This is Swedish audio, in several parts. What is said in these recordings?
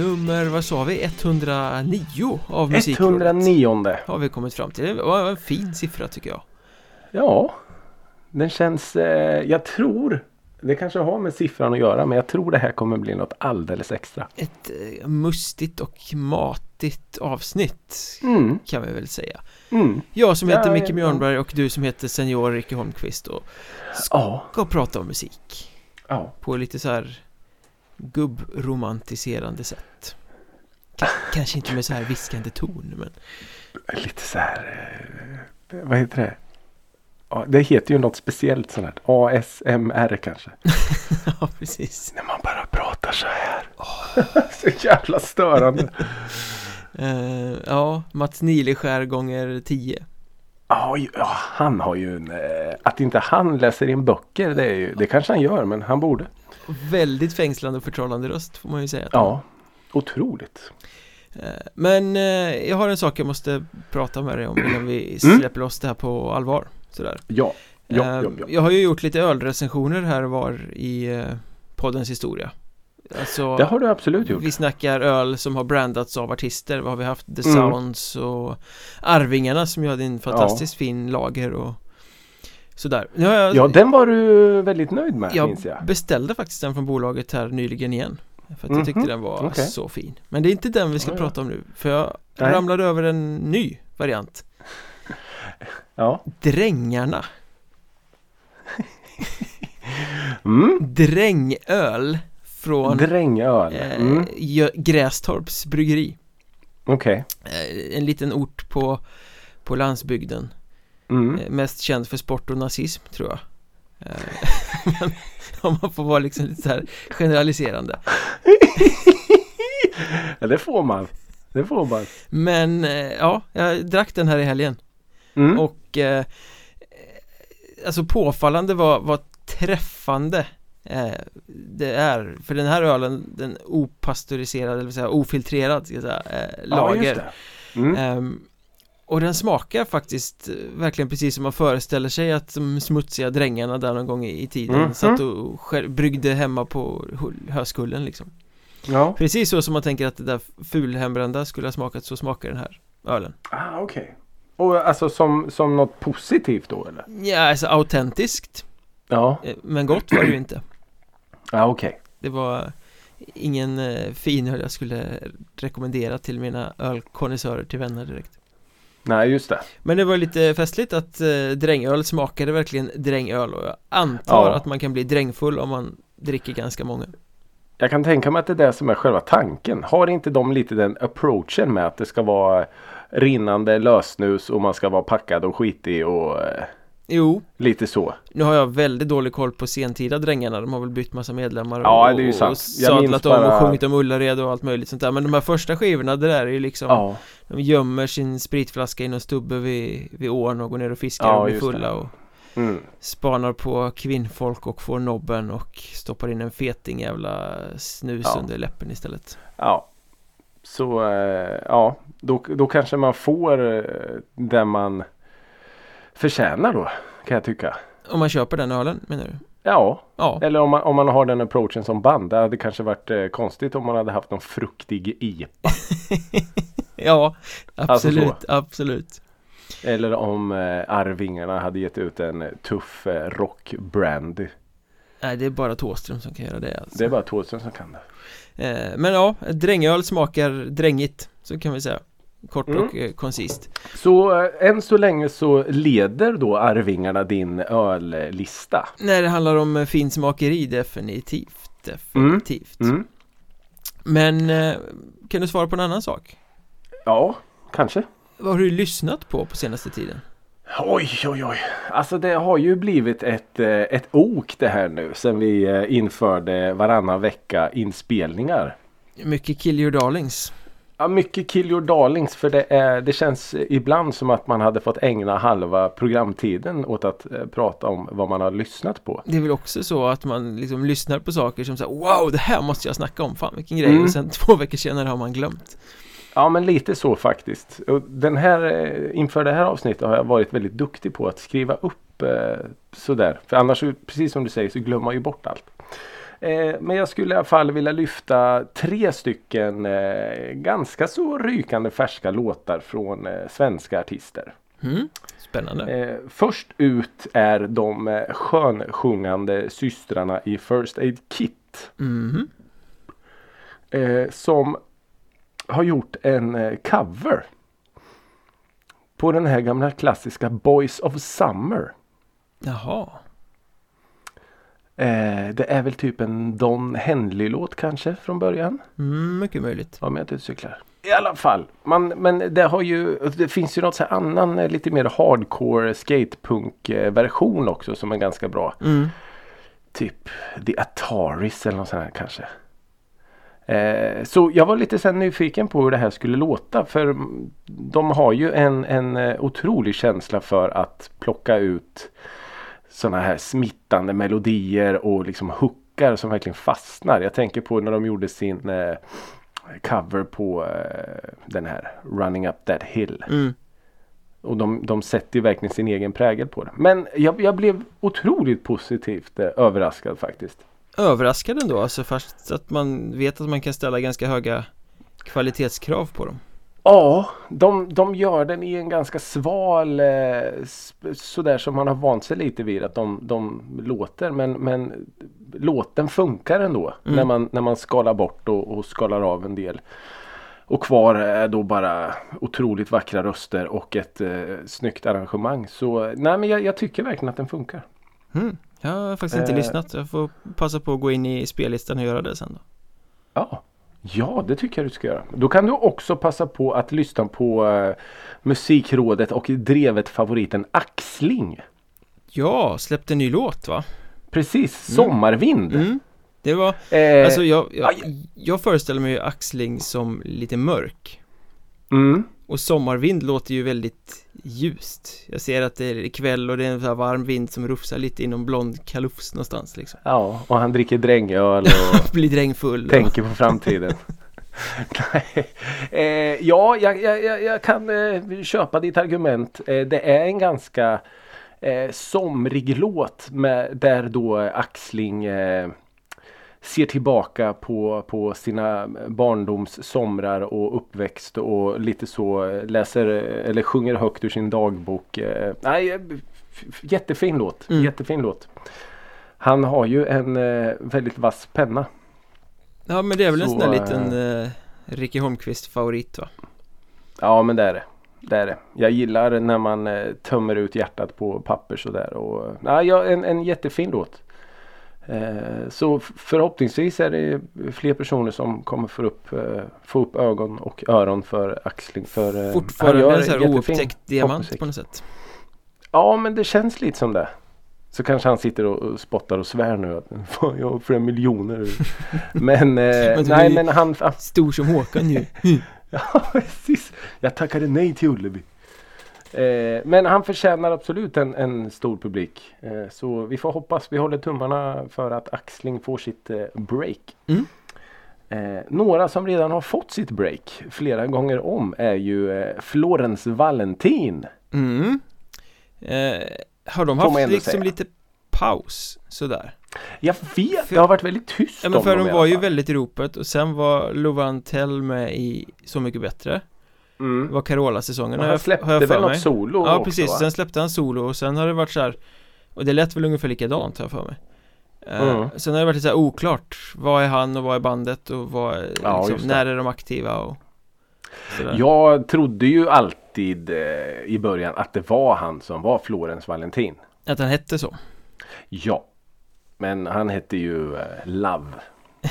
nummer, vad sa vi, 109 av Musikrådet. 109 Har vi kommit fram till, det var en fin siffra tycker jag. Ja Den känns, eh, jag tror Det kanske har med siffran att göra men jag tror det här kommer bli något alldeles extra. Ett eh, mustigt och matigt avsnitt mm. kan vi väl säga. Mm. Jag som heter Ja, Micke ja. Björnberg och du som heter Senior Ricky Holmqvist och Ja, ska prata om musik. Ja. På lite så här gubbromantiserande sätt. K- Kanske inte med så här viskande ton men Lite så här eh, Vad heter det? Det heter ju något speciellt sånt här. ASMR kanske. Ja precis. När man bara pratar så här. Så jävla störande. Eh, Ja, Mats Nileskär gånger 10 Ja, ju- ja, han har ju en, eh, Att inte han läser in böcker det, är ju, det kanske han gör men han borde Väldigt fängslande och förtrollande röst får man ju säga. Ja Otroligt Eh, Men eh, jag har en sak jag måste prata med dig om innan vi Mm. släpper loss det här på allvar Sådär Ja Ja, Eh, ja, ja. Jag har ju gjort lite ölrecensioner här var i poddens historia Alltså Det har du absolut gjort Vi snackar öl som har brandats av artister Vad har vi haft? The Mm. Sounds och Arvingarna som ju hade en fantastiskt fin lager och Sådär. Jag, Ja den var du väldigt nöjd med jag minns jag. beställde faktiskt den från bolaget här nyligen igen För att jag tyckte Mhm, den var okej. så fin. Men det är inte den vi ska Ja, ja. prata om nu För jag Nej. ramlade över en ny variant. Ja. Drängarna. Mm. Drängöl Från Drängöl. eh, mm. Gö- Grästorps bryggeri. Okej. Eh, En liten ort på På landsbygden mm. Eh, Mest känd för sport och nazism tror jag Eh, Men om man får vara liksom lite så här generaliserande Ja det får man Det får man Men eh, ja, jag drack den här i helgen mm. och eh, Alltså påfallande vad, vad träffande eh, Det är För den här ölen, den opastöriserad, eller säga, ofiltrerad ska jag säga, eh, Ja, lager det. Mm. Ehm, Och den smakar faktiskt eh, verkligen precis som man föreställer sig att de smutsiga drängarna där någon gång i tiden Mhm. satt och själv, bryggde hemma på Höskullen liksom. Ja. Precis så som man tänker att det där fulhembrända skulle ha smakat så smakar den här ölen. Ah, okej. Och alltså som, som något positivt då eller? Ja, alltså autentiskt. Ja. Eh, Men gott var det ju inte. Ja okej. Det var ingen eh, fin öl jag skulle rekommendera till mina ölkonnässörer till vänner direkt Nej just det Men det var lite festligt att eh, drängöl smakade verkligen drängöl och jag antar Ja. att man kan bli drängfull om man dricker ganska många Jag kan tänka mig att det är det som är själva tanken. Har inte de lite den approachen med att det ska vara rinnande lösnus och man ska vara packad och skitig och eh, Jo, lite så. nu har jag väldigt dålig koll på sentida drängarna De har väl bytt massa medlemmar Ja, och, det är ju och, sant. och sadlat om och bara- sjungit om Ullared och allt möjligt sånt där Men de här första skivorna, det där är ju liksom Ja, De gömmer sin spritflaska i någon stubbe vid, vid ån och går ner och fiskar Ja, och blir fulla och mm. Spanar på kvinnfolk och får nobben och stoppar in en feting jävla snus Ja. under läppen istället ja. Så eh, ja, då, då kanske man får eh, det man förtjänar då. Kan jag tycka. Om man köper den ölen menar du? Ja, Ja, eller om man, om man har den approachen som band. Det hade kanske varit eh, konstigt om man hade haft någon fruktig IPA. ja Alltså absolut, absolut Eller om eh, Arvingarna hade gett ut en tuff eh, rockbrand. Nej det är bara Thåström som kan göra det alltså. Det är bara Thåström som kan det. eh, Men ja, drängöl smakar drängigt Så kan vi säga Kort Mm. och eh, koncist Så eh, än så länge så leder då Arvingarna din öllista. När det handlar om eh, finsmakeri definitivt Definitivt Mm. Men eh, kan du svara på en annan sak? Ja, kanske. Vad har du lyssnat på på senaste tiden? Oj, oj, oj. Alltså det har ju blivit ett, ett ok det här nu sen vi införde varannan vecka inspelningar. Mycket Kill Your Darlings Ja, mycket kill your darlings för det, är, det känns ibland som att man hade fått ägna halva programtiden åt att eh, prata om vad man har lyssnat på. Det är väl också så att man liksom lyssnar på saker som säger Wow, det här måste jag snacka om, fan vilken grej Mm. Och sen två veckor senare har man glömt Ja men lite så faktiskt. Och den här, eh, inför det här avsnittet har jag varit väldigt duktig på att skriva upp eh, sådär. För annars, precis som du säger, så glömmer man ju bort allt. Eh, men jag skulle i alla fall vilja lyfta tre stycken eh, ganska så rykande färska låtar från eh, svenska artister. Mm. Spännande. Först ut är de eh, skönsjungande systrarna i First Aid Kit. Eh, som har gjort en cover. På den här gamla klassiska Boys of Summer. Jaha. Eh, det är väl typ en Don Henley-låt kanske från början. Mm, mycket möjligt. Om jag inte cyklar. I alla fall. Man, men det har ju Det finns ju något så annan eh, lite mer hardcore skatepunk-version också som är ganska bra. Mm. Typ The Ataris eller något sånt här kanske. Eh, så jag var lite här nyfiken på hur det här skulle låta. För de har ju en, en eh, otrolig känsla för att plocka ut sådana här smittande melodier och liksom hookar som verkligen fastnar. Jag tänker på när de gjorde sin eh, cover på eh, den här Running Up That Hill. Mm. Och de, de sätter ju verkligen sin egen prägel på det. Men jag, jag blev otroligt positivt eh, överraskad faktiskt. Överraskad ändå, alltså fast att man vet att man kan ställa ganska höga kvalitetskrav på dem. Ja, de, de gör den i en ganska sval eh, sådär som man har vant sig lite vid att de, de låter. Men, men låten funkar ändå Mm. när, man, när man skalar bort och, och skalar av en del. Och kvar är då bara otroligt vackra röster och ett eh, snyggt arrangemang. Så nej men jag, jag tycker verkligen att den funkar. Mm. Jag har faktiskt inte Eh. lyssnat, jag får passa på att gå in i spellistan och göra det sen då. Ja, ja det tycker jag du ska göra. Då kan du också passa på att lyssna på eh, Musikrådet och drevet favoriten Axling. Ja, släppte en ny låt va? Precis, Sommarvind. Mm. Det var, Eh, alltså jag, jag, jag föreställer mig ju Axling som lite mörk mm, Och sommarvind låter ju väldigt ljust Jag ser att det är kväll och det är en så varm vind som rufsar lite inom blond kalufs någonstans liksom ja, och han dricker drängöl och Blir drängfull och... tänker på framtiden. Nej. eh, ja, jag, jag, jag, jag kan eh, köpa ditt argument. Eh, det är en ganska eh, somrig låt med, där då Axling eh, ser tillbaka på, på sina barndoms somrar och uppväxt och lite så eh, läser eh, eller sjunger högt ur sin dagbok. Eh, nej, jättefin låt. Mm. Jättefin låt. Han har ju en väldigt vass penna. Ja men det är väl en Så, sån där liten eh, Ricky Holmqvist favorit va? Ja men det är det. Det är det. Jag gillar när man tömmer ut hjärtat på papper sådär. Och, ja, ja, en, en jättefin låt. Eh, så förhoppningsvis är det fler personer som kommer få upp, eh, få upp ögon och öron för Axling. För, eh, han Fortfarande gör en oupptäckt diamant på något sätt Ja men det känns lite som det. Så kanske han sitter och, spottar och svär nu att "Fan, jag har flera miljoner. men Men nej men han, Stor som Håkan ju Ja precis. Jag tackade nej till Ullevi. Eh, men han förtjänar absolut en, en stor publik. Eh, så vi får hoppas. Vi håller tummarna för att Axling får sitt eh, break. Mm. Eh, några som redan har fått sitt break flera gånger om är ju eh, Florence Valentin. mm. eh, Har de haft liksom säga. lite paus sådär? Jag vet, För- det har varit väldigt tyst Ja men om för dem i de var ju väldigt i ropet och sen var Lovan Tell med i Så Mycket Bättre Det Mm. var Carola-säsongen han jag, släppte har jag väl något solo Ja också, precis, va? sen släppte han solo och sen har det varit så här Och det lät väl ungefär likadant har jag för mig Eh, Mm. Sen har det varit lite så här oklart Vad är han och vad är bandet och vad är, Ja, liksom, det. när är de aktiva och sådär. Jag trodde ju alltid eh, i början att det var han som var Florence Valentin. Att han hette så Ja. Men han hette ju eh, Love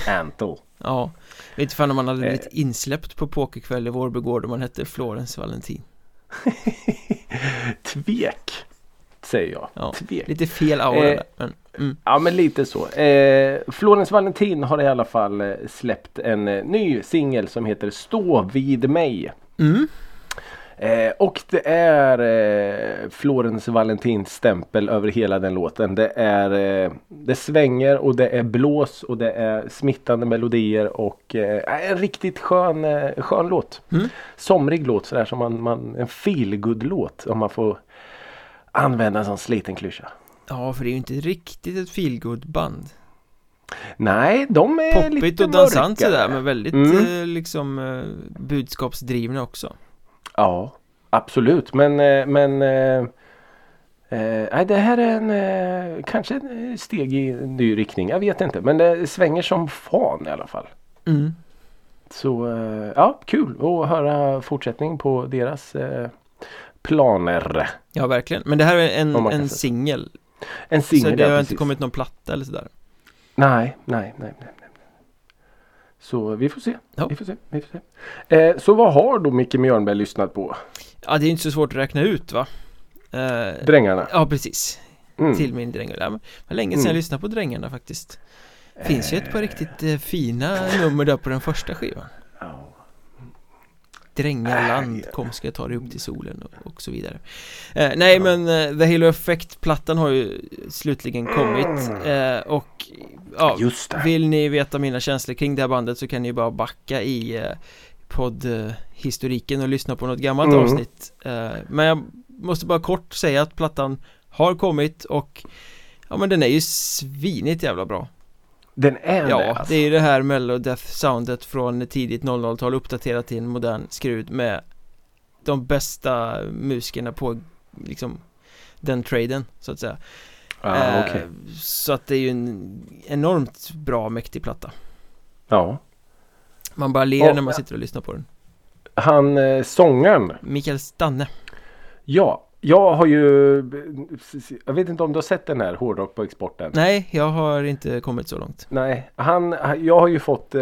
Antle. Ja Vet inte fan om man hade Eh. blivit insläppt på pokerkväll i Vårbygård om man hette Florence Valentin Tvek. Säger jag. Ja, Tvek. Lite fel aura Eh. där men, mm. Ja men lite så. Eh, Florence Valentin har i alla fall eh, släppt en eh, ny singel som heter Stå vid mig. Mm. Eh, och det är eh, Florence Valentins stämpel över hela den låten. Det är eh, Det svänger och det är blås och det är smittande melodier och eh, en riktigt skön, eh, skön låt. Mm. Somrig låt sådär som man, man en feelgood låt om man får använda en sån sliten klyscha. Ja för det är ju inte riktigt ett feelgood band Nej, de är Poppigt lite och dansant sådär men väldigt Mm. eh, liksom eh, budskapsdrivna också Ja, absolut. Men, eh, men eh, eh, det här är en, eh, kanske en steg i en ny riktning. Jag vet inte. Men det svänger som fan i alla fall. mm. Så ja, kul att höra fortsättning på deras planer. Ja verkligen, men det här är en, en singel En Så singel, det ja, har precis. inte kommit någon platta eller sådär Nej, nej, nej, nej. Så vi får se. Ja. Vi får se. Vi får se. Eh, så vad har då Micke Mjörnberg lyssnat på? Ja det är inte så svårt att räkna ut va? Eh, Drängarna? ja precis, Mm. till min dräng ja, men det länge sedan Mm. jag lyssnade på Drängarna faktiskt Finns ju ett par riktigt eh, fina nummer där på den första skivan Ja. Drängarland, kom ska jag ta dig upp till solen och, och så vidare eh, Nej men eh, The Halo Effect-plattan har ju slutligen kommit eh, och ja, Just det. vill ni veta mina känslor kring det här bandet så kan ni bara backa i eh, poddhistoriken och lyssna på något gammalt Mm. avsnitt eh, Men jag måste bara kort säga att plattan har kommit och ja men den är ju svinigt jävla bra Den är det Ja, alltså. det är ju det här mellow death soundet från tidigt 00-tal uppdaterat till en modern skrud med de bästa musikerna på liksom den traden så att säga. Ja, Eh, okej. Så att det är ju en enormt bra mäktig platta. Ja. Man bara ler Ja, när man sitter och lyssnar på den. Han eh, sångaren. Mikael Stanne. Ja. Jag har ju Jag vet inte om du har sett den här Hårdrock på exporten? Nej, jag har inte kommit så långt. Nej, han, jag har ju fått eh,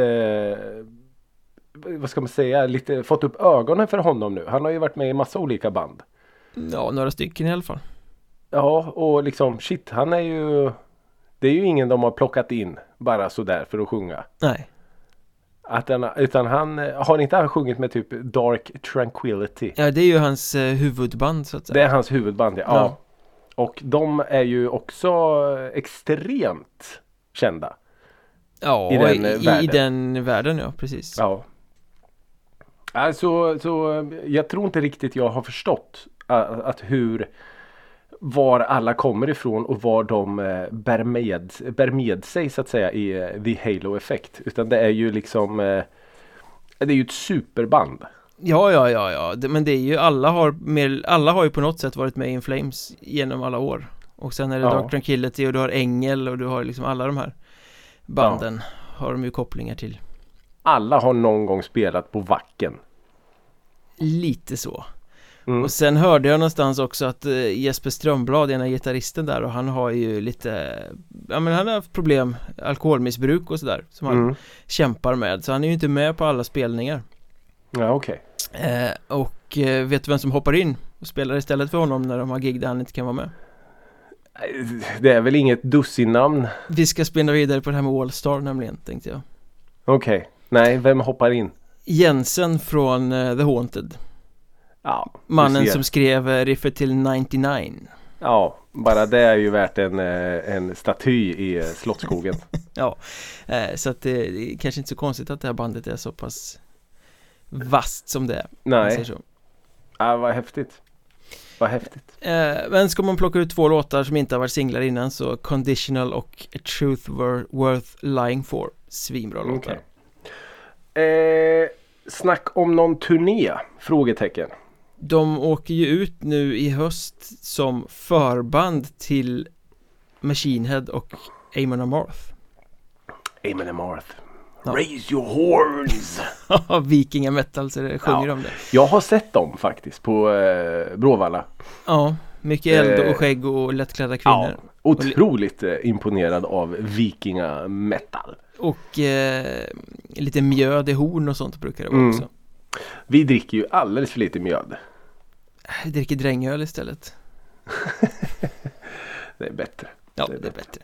Vad ska man säga, lite fått upp ögonen för honom nu. Han har ju varit med i massa olika band. Ja, några stycken i alla fall. Ja, och liksom shit, han är ju Det är ju ingen de har plockat in bara sådär för att sjunga. Nej. Att den, utan han, har inte han sjungit med typ Dark Tranquility? Ja, det är ju hans eh, huvudband så att Det säga. är hans huvudband ja. Ja. ja. Och de är ju också extremt kända. Ja, i i den, den, eh, i, världen. den världen ja, precis. Ja. Alltså, så jag tror inte riktigt jag har förstått att, att hur var alla kommer ifrån och var de eh, bär med, bär med sig så att säga i eh, The Halo Effect. Utan det är ju liksom eh, Det är ju ett superband. Ja, ja, ja, ja, det, men det är ju alla har mer, alla har ju på något sätt varit med i In Flames genom alla år Och sen är det Ja. Dark Tranquility och du har Ängel och du har liksom alla de här banden har de ju kopplingar till Alla har någon gång spelat på Vacken. Lite så Mm. Och sen hörde jag någonstans också att eh, Jesper Strömblad, ena gitarristen där och han har ju lite Ja men han har haft problem, alkoholmissbruk och sådär Som han Mm. kämpar med Så han är ju inte med på alla spelningar Ja okej. eh, Och eh, vet du vem som hoppar in och spelar istället för honom när de har gig där han inte kan vara med? Det är väl inget dussinnamn? Vi ska spinna vidare på det här med Allstar nämligen, tänkte jag Okej. Nej, vem hoppar in? Jensen från eh, The Haunted Ja, Mannen som skrev eh, riffet till 99 Ja, bara det är ju värt en, eh, en staty i eh, Slottsskogen. eh, Så att det, är kanske inte så konstigt att det här bandet är så pass Vast som det är Nej, ja, vad häftigt. Vad häftigt. Men ska man plocka ut två låtar som inte har varit singlar innan så Conditional och A Truth Wor- Worth Lying For Svinbra låtar Okej. Eh, snack om någon turné? Frågetecken. De åker ju ut nu i höst som förband till Machine Head och Amon Amarth Amon Amarth. Ja. Raise your horns! Vikinga metal så det sjunger Ja. om det Jag har sett dem faktiskt på eh, Bråvalla. Ja, mycket eld Eh, och skägg och lättklädda kvinnor Otroligt eh, imponerad av vikinga metal. Och eh, lite mjöd i horn och sånt brukar det vara Mm. också Vi dricker ju alldeles för lite mjöd. Jag dricker drängöl istället. Det är bättre. Ja, Det är det är bättre.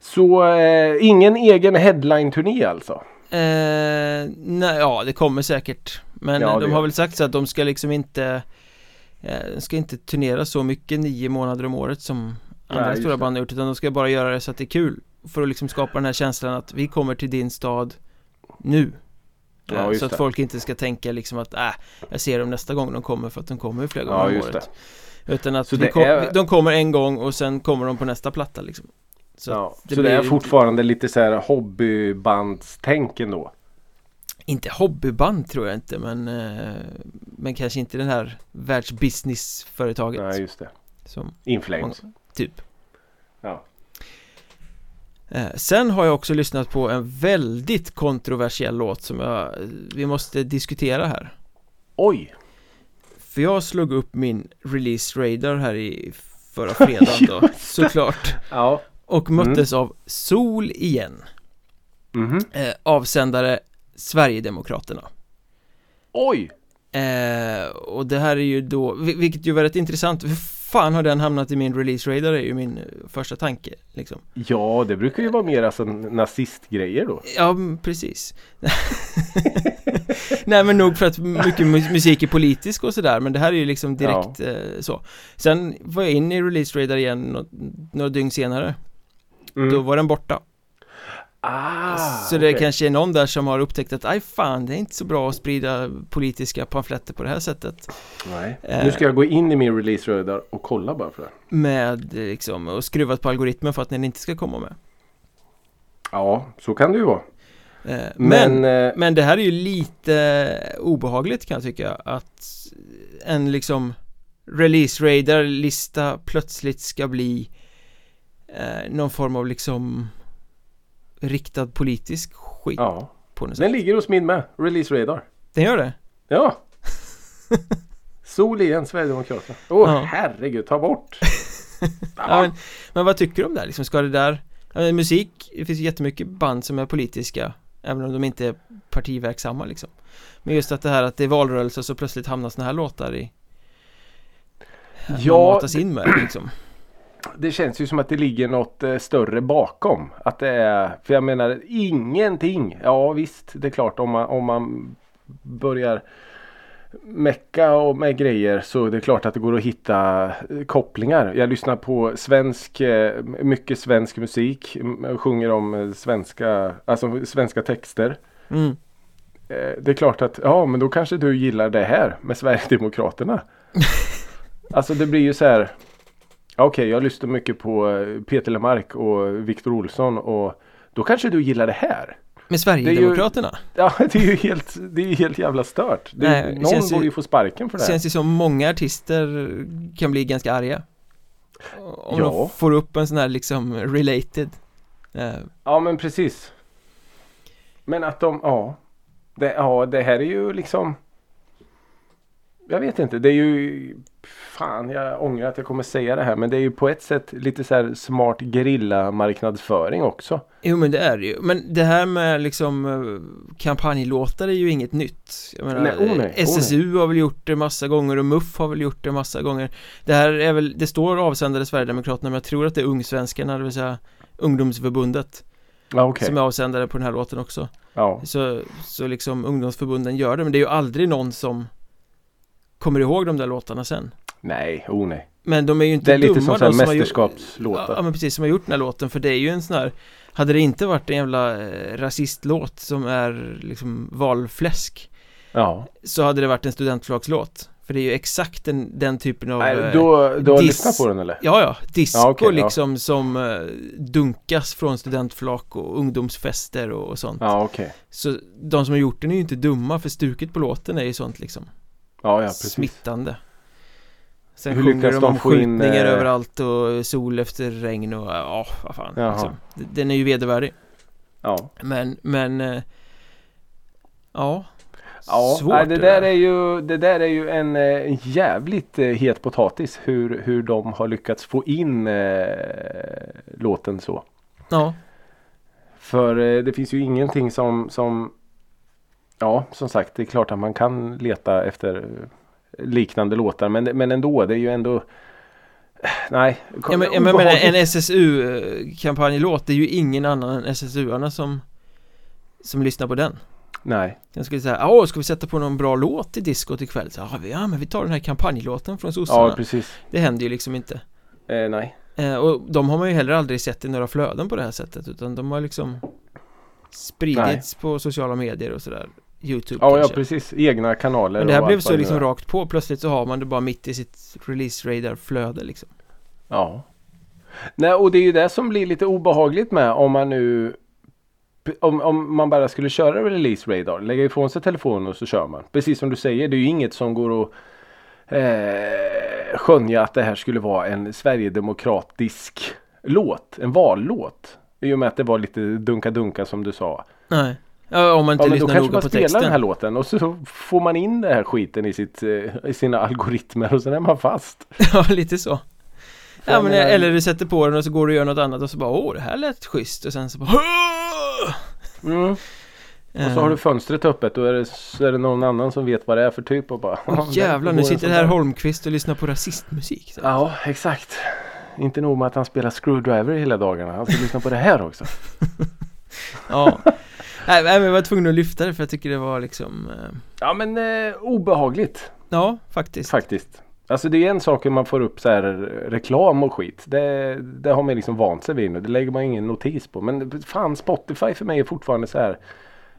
Så eh, ingen egen headline-turné alltså? eh, nej, Ja, det kommer säkert. Men Ja, de har väl sagt så att de ska liksom inte eh, ska inte turnera så mycket nio månader om året som andra Nej, stora band har gjort Utan de ska bara göra det så att det är kul. För att liksom skapa den här känslan att vi kommer till din stad nu Ja, Eh, Så att det. folk inte ska tänka liksom att äh, jag ser dem nästa gång de kommer för att de kommer flera gånger Ja, om året Utan att det kom, är- de kommer en gång och sen kommer de på nästa platta liksom Så ja. det så det är fortfarande lite så här hobbybandstänk ändå? Inte hobbyband tror jag inte men eh, Men kanske inte den här världsbusinessföretaget Nej, just det. som In Flames. typ Sen har jag också lyssnat på en väldigt kontroversiell låt som jag Vi måste diskutera här Oj! För jag slog upp min release radar här i förra fredagen då Såklart Ja. Och möttes av Sol igen Mhm. eh, Avsändare Sverigedemokraterna Oj! Eh, och det här är ju då, vil- vilket ju var rätt intressant, fan har den hamnat i min release radar är ju min eh, första tanke liksom. Ja, det brukar ju vara mer alltså nazistgrejer då. Ja, precis Nej men nog för att mycket mu- musik är politisk och sådär men det här är ju liksom direkt eh, så Sen var jag inne i release radar igen nå- några dygn senare Mm. Då var den borta Ah, Så det kanske är någon där som har upptäckt att aj fan det är inte så bra att sprida politiska pamfletter på det här sättet Nej. Eh. Nu ska jag gå in i min release radar och kolla bara för det. Med liksom, och skruvat på algoritmen för att den inte ska komma med Ja, så kan det ju vara. Eh, Men, Men, eh, men det här är ju lite obehagligt kan jag tycka att en liksom release radar lista plötsligt ska bli eh, någon form av liksom riktad politisk skit ja, på något den sätt. ligger hos min med. Release radar. Den gör det? Ja. Sol igen, Sverigedemokraterna. Åh Ja. herregud, ta bort. Ja, men, men vad tycker du om det här? Liksom, ska det där ja, men musik, det finns ju jättemycket band som är politiska Även om de inte är partiverksamma liksom Men just att det här att det är valrörelse så plötsligt hamnar såna här låtar i Ja matas in med liksom Det känns ju som att det ligger något eh, större bakom. Att det är, för jag menar ingenting. Ja visst, det är klart om man, om man börjar mecka och med grejer så är det klart att det går att hitta eh, kopplingar. Jag lyssnar på svensk, eh, mycket svensk musik. Sjunger om svenska, alltså svenska texter. mm. Det är klart att ja men då kanske du gillar det här med Sverigedemokraterna. alltså det blir ju så här. Ja, Okej jag lyssnar mycket på eh, Peter Lemark och Viktor Olsson och då kanske du gillar det här. Med Sverigedemokraterna Ja det är ju helt, det är ju helt jävla stört. Det, Nej, det någon känns ju- borde ju få sparken för det här. Känns ju som många artister kan bli ganska arga Om Ja. de får upp en sån här liksom related eh, Ja men precis. Men att de, ja. Det, ja det här är ju liksom. Jag vet inte, det är ju Fan jag ångrar att jag kommer säga det här men det är ju på ett sätt lite så här smart gerilla marknadsföring också. Jo men det är det ju, men det här med liksom eh, kampanjlåtar är ju inget nytt Jag menar, Nej, oh nej, oh SSU har väl gjort det massa gånger och MUF har väl gjort det massa gånger Det här är väl, det står avsändare Sverigedemokraterna men jag tror att det är Ungsvenskarna, det vill säga Ungdomsförbundet Ja okej. Som är avsändare på den här låten också Ja. Så, så liksom ungdomsförbunden gör det men det är ju aldrig någon som Kommer ihåg de där låtarna sen Nej, oh nej. Men de är ju inte Det är lite dumma som som mästerskapslåtar. Ja men precis, som har gjort den här låten för det är ju en sån här Hade det inte varit en jävla eh, rasistlåt som är liksom valfläsk Ja. Så hade det varit en studentflagslåt För det är ju exakt den, den typen av Nej, eh, då, du har dis- lyssnat på den eller? Ja ja, disco Ja, ja. liksom som eh, dunkas från studentflak och ungdomsfester och, och sånt Ja okej. Så de som har gjort den är ju inte dumma för stuket på låten är ju sånt liksom Ja ja precis. Smittande Sen Hur sjunger de om få in, skjutningar eh, överallt och sol efter regn och ja, vad fan. D- Den är ju vedervärdig Ja. Men, men eh, Ja Ja, Svårt nej, det, där är ju, det där är ju en, en jävligt eh, het potatis hur, hur de har lyckats få in eh, låten så. Ja, För eh, det finns ju ingenting som, som Ja, som sagt, det är klart att man kan leta efter eh, liknande låtar men, men ändå, det är ju ändå Nej, ja men, jag menar en SSU-kampanjlåt Det är ju ingen annan än SSU-arna som Som lyssnar på den. Nej, Jag skulle säga, åh ska vi sätta på någon bra låt till diskot ikväll? Så, ja, men vi tar den här kampanjlåten från sossarna. Ja precis. Det händer ju liksom inte. Eh, nej. Eh, och de har man ju heller aldrig sett i några flöden på det här sättet utan de har liksom spridits på sociala medier och sådär Youtube Ja, ja precis. Egna kanaler. Men det här och blev så liksom rakt på, plötsligt så har man det bara mitt i sitt release radar flöde liksom Ja. Nej, och det är ju det som blir lite obehagligt med om man nu om, om man bara skulle köra release radar, lägga ifrån sig telefonen och så kör man. Precis som du säger, det är ju inget som går att eh, skönja att det här skulle vara en sverigedemokratisk låt, en vallåt. I och med att det var lite dunka-dunka som du sa. Nej. Ja, om man inte Ja, men då lyssnar kanske noga man på spelar den här texten. låten och så får man in den här skiten i, sitt, eh, i sina algoritmer och sen är man fast. Ja, lite så. Ja, jag men, menar- eller du sätter på den och så går du och gör något annat och så bara åh, det här lät schysst och sen så bara Mm. Och så har du fönstret öppet då är det, så är det någon annan som vet vad det är för typ och bara "Ja, jävlar, nu sitter här där." Holmqvist och lyssnar på rasistmusik. Så. Ja, exakt. Inte nog med att han spelar screwdriver hela dagarna. Han ska lyssna på det här också. Ja. Nej, men jag var tvungen att lyfta det för jag tycker det var liksom eh, Ja men eh, obehagligt Ja, faktiskt. faktiskt. Alltså det är en sak om man får upp så här reklam och skit. Det, det har man liksom vant sig vid nu. Det lägger man ingen notis på. Men fan Spotify för mig är fortfarande så här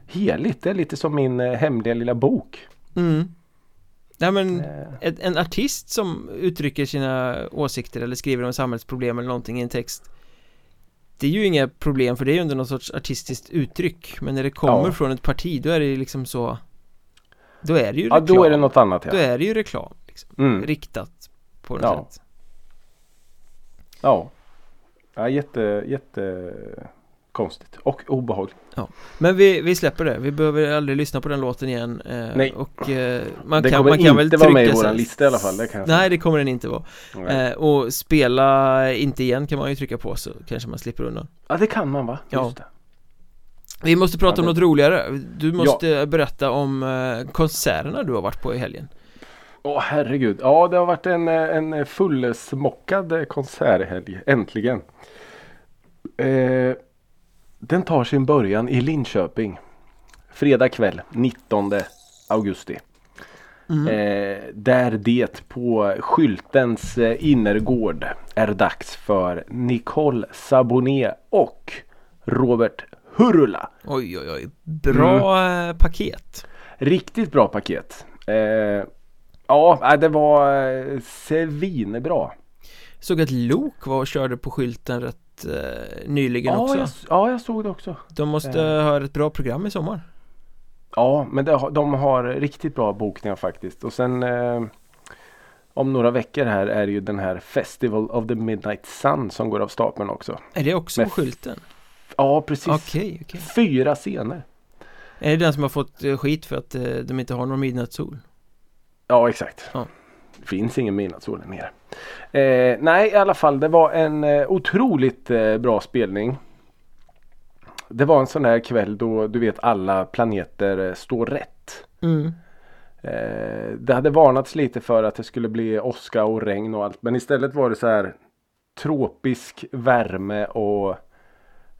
heligt. Det är lite som min eh, hemliga lilla bok. Mm. Nej men Eh, en artist som uttrycker sina åsikter eller skriver om samhällsproblem eller någonting i en text Det är ju inga problem för det är ju under någon sorts artistiskt uttryck Men när det kommer Ja. från ett parti då är det ju liksom så Då är det ju ja reklam då är det något annat ja. Då är det ju reklam liksom, Mm. Riktat på något Ja. sätt Ja. ja jätte, jätte konstigt och obehagligt. Men vi, vi släpper det, vi behöver aldrig lyssna på den låten igen eh, Nej. Och eh, man det kan, kommer man kan väl inte vara med i våran lista i alla fall. Det Nej det kommer den inte vara eh, Och spela inte igen kan man ju trycka på så kanske man slipper undan Ja det kan man va? Ja. Just det. Vi måste prata Ja, om något roligare Du måste berätta om eh, konserterna du har varit på i helgen Åh herregud. Ja det har varit en, en fullsmockad konserthelg. Äntligen. Eh, den tar sin början i Linköping. Fredag kväll 19 augusti. Mm. Eh, där det på skyltens eh, innergård är dags för Nicole Saboné och Robert Hurula. Oj oj oj, bra Mm. eh, paket Riktigt bra paket. Eh, ja, nej, det var eh, svinbra. Såg att Lok var och körde på skylten rätt eh, nyligen Ja också jag, ja, jag såg det också. De måste Eh. ha ett bra program i sommar Ja, men det, de har riktigt bra bokningar faktiskt. Och sen eh, om några veckor här är ju den här Festival of the Midnight Sun som går av stapeln också. Är det också Med på skylten? Ja, precis. Okej, okej Fyra scener. Är det den som har fått eh, skit för att eh, de inte har någon midnattssol? Ja, exakt. Ja. Det finns ingen midnattssol där nere. Eh, nej, i alla fall det var en eh, otroligt eh, bra spelning. Det var en sån där kväll då du vet alla planeter eh, står rätt. Mm. Eh, det hade varnats lite för att det skulle bli åska och regn och allt. Men istället var det så här tropisk värme och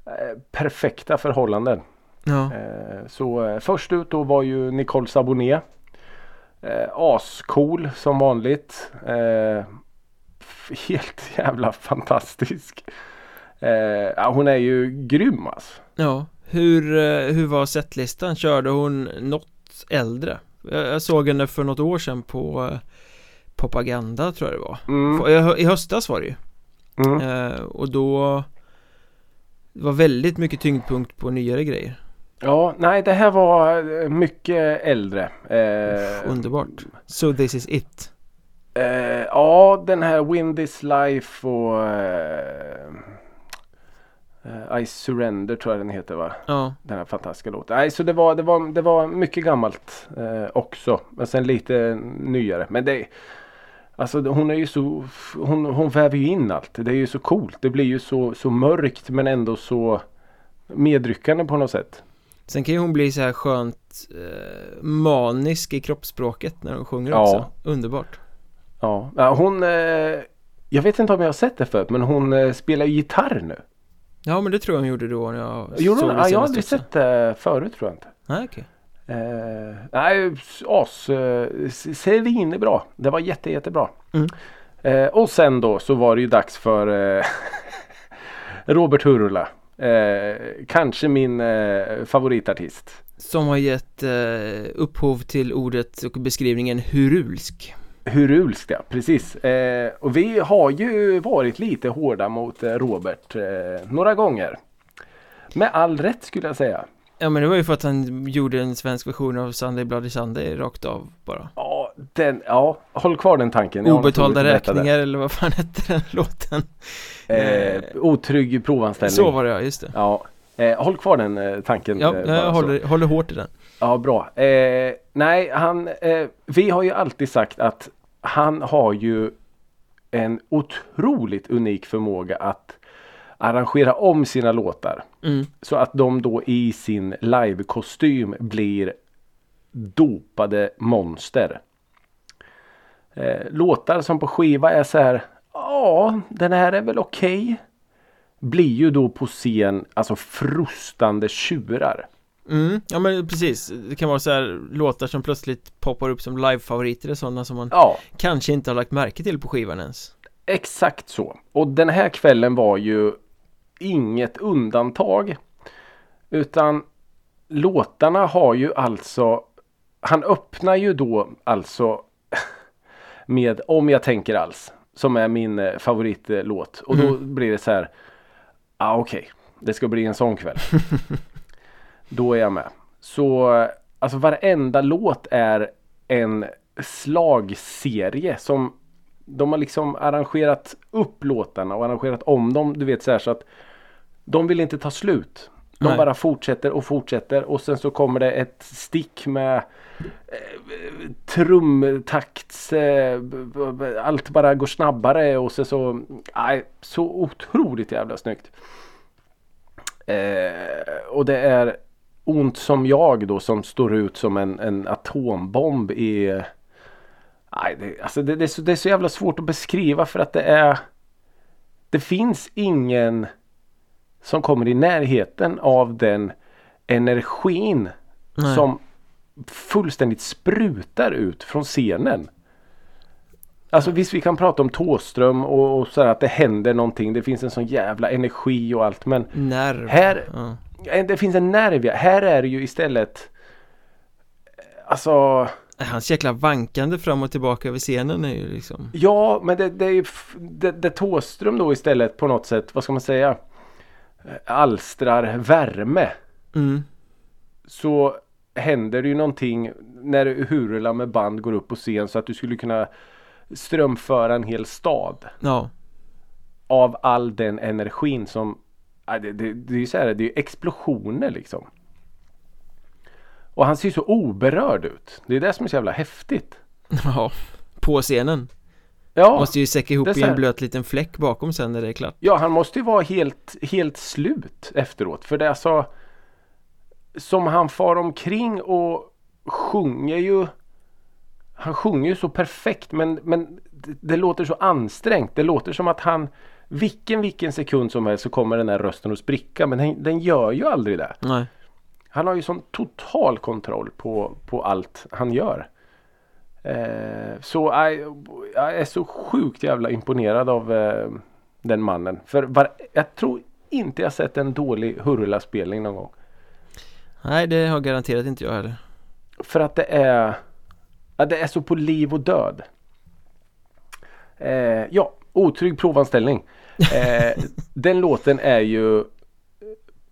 eh, perfekta förhållanden. Ja, så först ut då var ju Nicole Saboné. Eh, ascool som vanligt. Eh, helt jävla fantastisk. Eh, ja, hon är ju grym alltså. ja. Hur, eh, hur var setlistan? Körde hon något äldre? Jag, såg henne för något år sedan på eh, Propaganda tror jag det var Mm, I, hö- I höstas var det ju mm. eh, Och då Det var väldigt mycket tyngdpunkt på nyare grejer Ja, nej det här var eh, mycket äldre. Eh, Underbart So this is it Eh, ja, den här Wind is life och eh, eh, I surrender tror jag den heter va? Ja, Den här fantastiska låten. Nej, så det var, det var, det var mycket gammalt eh, också. Men sen lite nyare. Men det Alltså hon är ju så hon, hon väver ju in allt. Det är ju så coolt. Det blir ju så, så mörkt men ändå så medryckande på något sätt. sen kan ju hon bli så här skönt eh, manisk i kroppsspråket när hon sjunger Ja. också Underbart Ja, hon eh, Jag vet inte om jag har sett det förut men hon eh, spelar ju gitarr nu. Ja men det tror jag hon gjorde då när jag Gjorde såg hon? det Ja, jag har aldrig också. sett det förut tror jag inte. Nej okej Eh, nej, as, eh, svinbra. Det var jätte, jättebra. Mm. Eh, och sen då så var det ju dags för eh, Robert Hurula. Eh, kanske min favoritartist. Som har gett upphov till ordet och beskrivningen hurulsk Hurulskt ja, precis. Eh, och vi har ju varit lite hårda mot eh, Robert eh, några gånger. Med all rätt skulle jag säga. Ja men det var ju för att han gjorde en svensk version av Sunday Bloody Sunday rakt av bara Ja, den, ja håll kvar den tanken. Obetalda räkningar eller vad fan hette den låten? där. Eh, otrygg provanställning. Så var det ja, just det Ja, eh, håll kvar den eh, tanken. Ja, eh, jag håller, håller hårt i den Ja, bra. Eh, nej, han, eh, vi har ju alltid sagt att han har ju en otroligt unik förmåga att arrangera om sina låtar. mm. Så att de då i sin livekostym blir dopade monster. Eh, låtar som på skiva är så här. Ja, den här är väl okej. Blir ju då på scen alltså frustande tjurar. Mm. Ja men precis, det kan vara så här låtar som plötsligt poppar upp som live-favoriter och sådana som man Ja, kanske inte har lagt märke till på skivan ens Exakt så. Och den här kvällen var ju inget undantag. Utan låtarna har ju alltså Han öppnar ju då alltså med Om jag tänker alls. Som är min eh, favoritlåt. Och då blir det så här. Ah, okej. Det ska bli en sån kväll. då är jag med. Så alltså varenda låt är en slagserie som de har liksom arrangerat upp låtarna och arrangerat om dem. Du vet så här så att de vill inte ta slut. De Nej. bara fortsätter och fortsätter och sen så kommer det ett stick med eh, trumtakts eh, allt bara går snabbare och så så nej, så otroligt jävla snyggt. Eh, och det är ont som jag då som står ut som en, en atombomb i Nej, det, alltså det, det, är så, det är så jävla svårt att beskriva för att det är Det finns ingen Som kommer i närheten av den energin Nej. som fullständigt sprutar ut från scenen. Alltså visst vi kan prata om Tåström och, och så här att det händer någonting. Det finns en sån jävla energi och allt men Nerv Här- ja. Eh, det finns en nerv. Här är det ju istället Alltså Hans jäkla vankande fram och tillbaka över scenen är ju liksom Ja, men det, det är ju det, det Thåström då istället på något sätt, vad ska man säga, eh, alstrar värme. mm. Så händer det ju någonting när Hurula med band går upp på scen så att du skulle kunna strömföra en hel stad Ja, av all den energin som det, det, det är ju så här, det är explosioner liksom. Och han ser så oberörd ut. Det är det som är så jävla häftigt. ja På scenen Ja. Måste ju säcka ihop i en blöt liten fläck bakom sen när det är klart Ja, han måste ju vara helt, helt slut efteråt. För det är alltså som han far omkring och sjunger ju Han sjunger ju så perfekt men, men det, det låter så ansträngt. Det låter som att han vilken, vilken sekund som helst så kommer den här rösten att spricka. Men den, den gör ju aldrig det. Nej Han har ju sån total kontroll på, på allt han gör. Eh, så jag, jag är så sjukt jävla imponerad av eh, den mannen. För var, jag tror inte jag sett en dålig Hurula-spelning någon gång. Nej det har garanterat inte jag heller För att det är ja, Det är så på liv och död. Eh, ja, otrygg provanställning. Eh, den låten är ju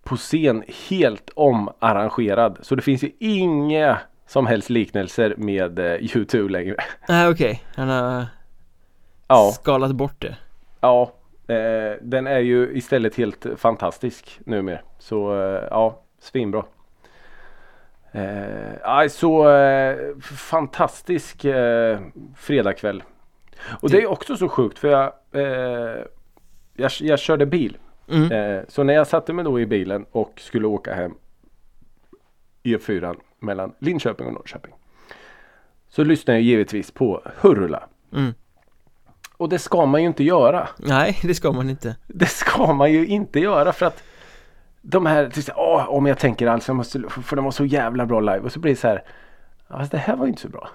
på scen helt omarrangerad. Så det finns ju inga som helst liknelser med eh, U2 längre. Nej okej, han har Ja, skalat bort det ja. Eh, den är ju istället helt fantastisk numera. Så eh, ja, svinbra. Eh, så eh, fantastisk eh, fredagkväll. Och det är också så sjukt för jag, eh, jag, jag körde bil. mm. Eh, så när jag satte mig då i bilen och skulle åka hem E4 mellan Linköping och Norrköping. Så lyssnade jag givetvis på Hurula. Mm. Och det ska man ju inte göra. Nej det ska man inte Det ska man ju inte göra för att de här, typ, åh, om jag tänker alltså, jag måste, för de var så jävla bra live och så blir det så här fast det här var ju inte så bra.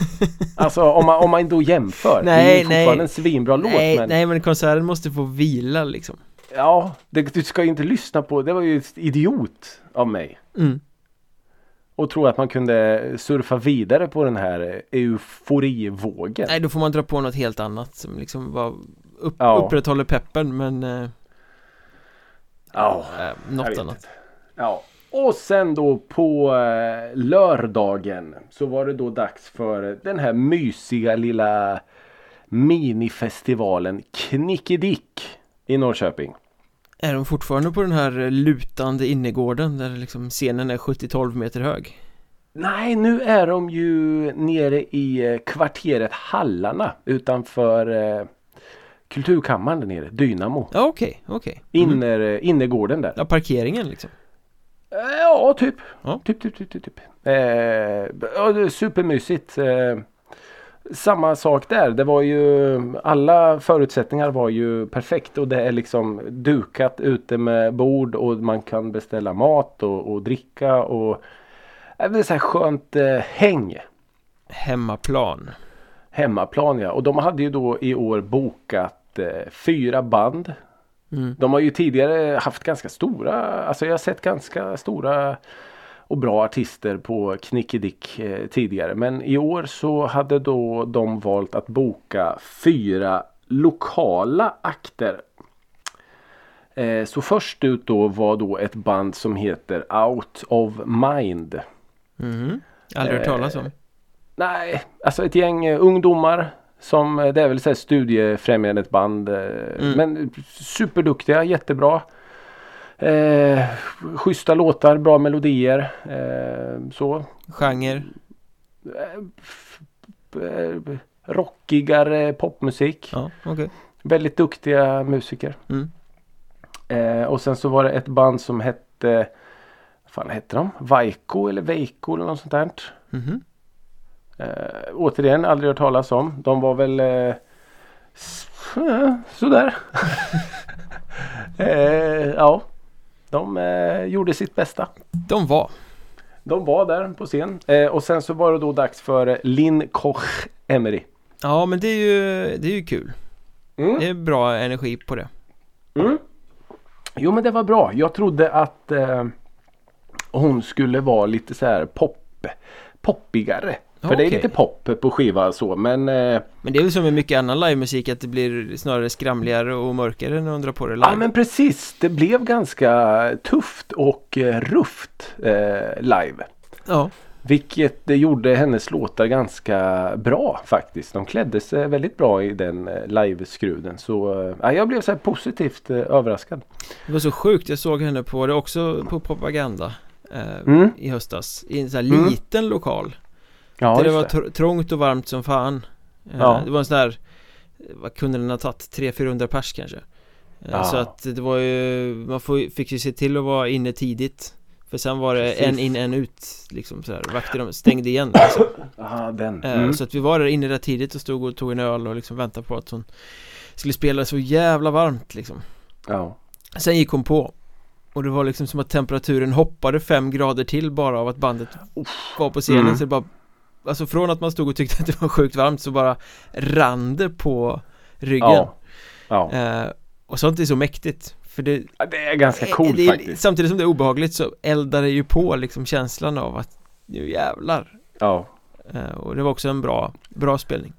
alltså om man, om man då jämför. det är Nej, ju fortfarande nej. en svinbra låt nej, men nej men konserten måste få vila liksom ja, det, du ska ju inte lyssna på, det var ju ett idiot av mig. mm. och tro att man kunde surfa vidare på den här euforivågen. Nej, då får man dra på något helt annat som liksom var upp, Ja. upprätthåller peppen men eh, Ja, eh, något annat. inte. Ja. Och sen då på eh, lördagen så var det då dags för den här mysiga lilla minifestivalen Knickedick i Norrköping. Är de fortfarande på den här eh, lutande innergården där liksom scenen är 70-12 meter hög? Nej, nu är de ju nere i eh, kvarteret Hallarna utanför eh, Kulturkammaren där nere, Dynamo. Ja, okej, okej. Mm. Inner, innergården där. Ja, parkeringen liksom. Eh, Ja, typ. Ja. Typ, typ, typ, typ. typ. Eh, supermysigt. Eh, samma sak där. Det var ju alla förutsättningar var ju perfekt och det är liksom dukat ute med bord och man kan beställa mat och, och dricka och eh, det är så här skönt eh, häng. Hemmaplan. Hemmaplan ja. Och de hade ju då i år bokat eh, fyra band Mm. De har ju tidigare haft ganska stora, alltså jag har sett ganska stora och bra artister på Knickedick eh, tidigare. Men i år så hade då de valt att boka fyra lokala akter. Eh, så först ut då var då ett band som heter Out of Mind. Mhm. Aldrig hört talas om. Nej, alltså ett gäng eh, ungdomar som eh, det är väl så här studiefrämjande band. eh, Mm. Men superduktiga, jättebra. Eh, schyssta låtar, bra melodier. Eh, så. Genre. Eh, rockigare popmusik. Ja, okej. Väldigt duktiga musiker. Mm. Eh, och sen så var det ett band som hette vad fan hette de? Vaiko eller Veiko eller något sånt där. Mhm. Eh, återigen aldrig hört talas om. De var väl eh, eh, sådär. eh, ja. De eh, gjorde sitt bästa. De var. De var där på scen. Eh, och sen så var det då dags för Linn Koch Emery. Ja, men det är ju, det är ju kul. Mm. Det är bra energi på det. Mm. Jo men det var bra. Jag trodde att eh, hon skulle vara lite så här pop, poppigare. För det är lite pop på skiva så men eh, Men det är väl som med mycket annan livemusik att det blir snarare skramligare och mörkare när man drar på det live. Ja men precis. Det blev ganska tufft och eh, rufft eh, live. Ja. Vilket det gjorde hennes låtar ganska bra faktiskt. De klädde sig väldigt bra i den eh, liveskruden. Så eh, ja, jag blev så positivt eh, överraskad. Det var så sjukt, jag såg henne på det också på propaganda eh, Mm. i höstas i en sån här Mm. liten lokal Ja, där det var tr- trångt och varmt som fan eh, Ja. Det var en sån där vad kunde den ha tagit? 300-400 pers kanske eh, Ja. Så att det var ju Man fick ju se till att vara inne tidigt För sen var det Precis. en in en ut liksom så här. Vakter de stängde igen liksom. Aha, den. Eh, Mm. Så att vi var där inne rätt tidigt och stod och tog en öl och liksom väntade på att hon Skulle spela så jävla varmt liksom Ja. Sen gick hon på Och det var liksom som att temperaturen hoppade fem grader till bara av att bandet var på scenen Mm. så det bara Alltså från att man stod och tyckte att det var sjukt varmt så bara rann det på ryggen Ja. Ja. eh, Och sånt är så mäktigt För det, Ja, Det är ganska eh, coolt det faktiskt. Samtidigt som det är obehagligt så eldar det ju på liksom känslan av att Nu jävlar Ja. eh, Och det var också en bra, bra spelning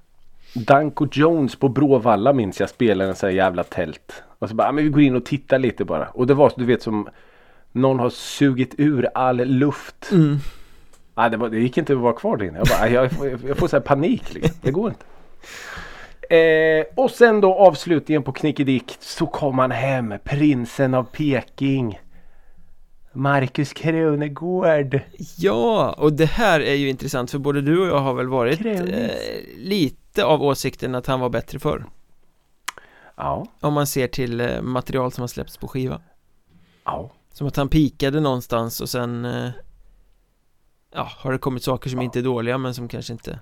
Danko Jones på Bråvalla minns jag spelade en sån här jävla tält. Och så bara, "Ja, men vi går in och tittar lite bara. Och det var så du vet som någon har sugit ur all luft. mm. Nej, det, var, det gick inte att vara kvar där inne. Jag, bara, "Aj, jag, får- jag får så panik liksom. Det går inte. Eh, och sen då avslutningen på Knickedick så kom han hem. Prinsen av Peking. Marcus Krunegård. Ja, och det här är ju intressant för både du och jag har väl varit eh, lite av åsikten att han var bättre förr Ja. Om man ser till eh, material som har släppts på skiva Ja. Som att han pikade någonstans och sen eh, Ja, har det kommit saker som inte är dåliga men som kanske inte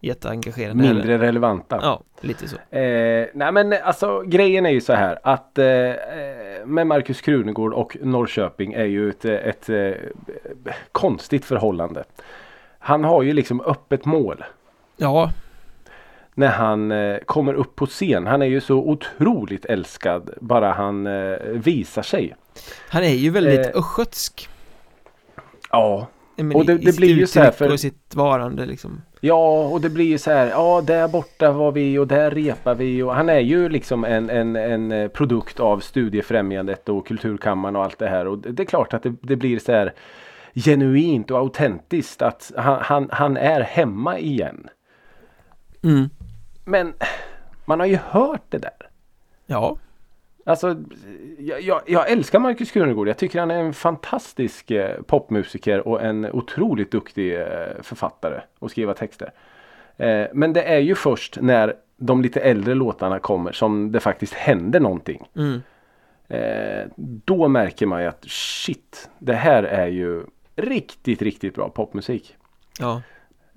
Jätteengagerande. Mindre relevanta. Ja, lite så Eh, nej men alltså grejen är ju så här att eh, eh, med Markus Krunegård och Norrköping är ju ett, eh, ett, eh, konstigt förhållande. Han har ju liksom öppet mål Ja, när han eh, kommer upp på scen. Han är ju så otroligt älskad bara han visar sig. han är ju väldigt Eh. östgötsk Ja. Men Och det- i- det blir ju så här för- och sitt varande liksom Ja, och det blir ju så här. Ja, där borta var vi och där repar vi. Och han är ju liksom en, en, en eh, produkt av Studiefrämjandet och Kulturkammaren och allt det här. Och det det är klart att det, det blir så här genuint och autentiskt att han, han, han är hemma igen. mm. Men man har ju hört det där. Ja, Alltså, jag, jag, jag älskar Markus Krunegård. Jag tycker han är en fantastisk eh, popmusiker och en otroligt duktig eh, författare och skriva texter. Eh, men det är ju först när de lite äldre låtarna kommer som det faktiskt händer någonting. mm. Eh, då märker man ju att shit, det här är ju riktigt, riktigt bra popmusik. ja,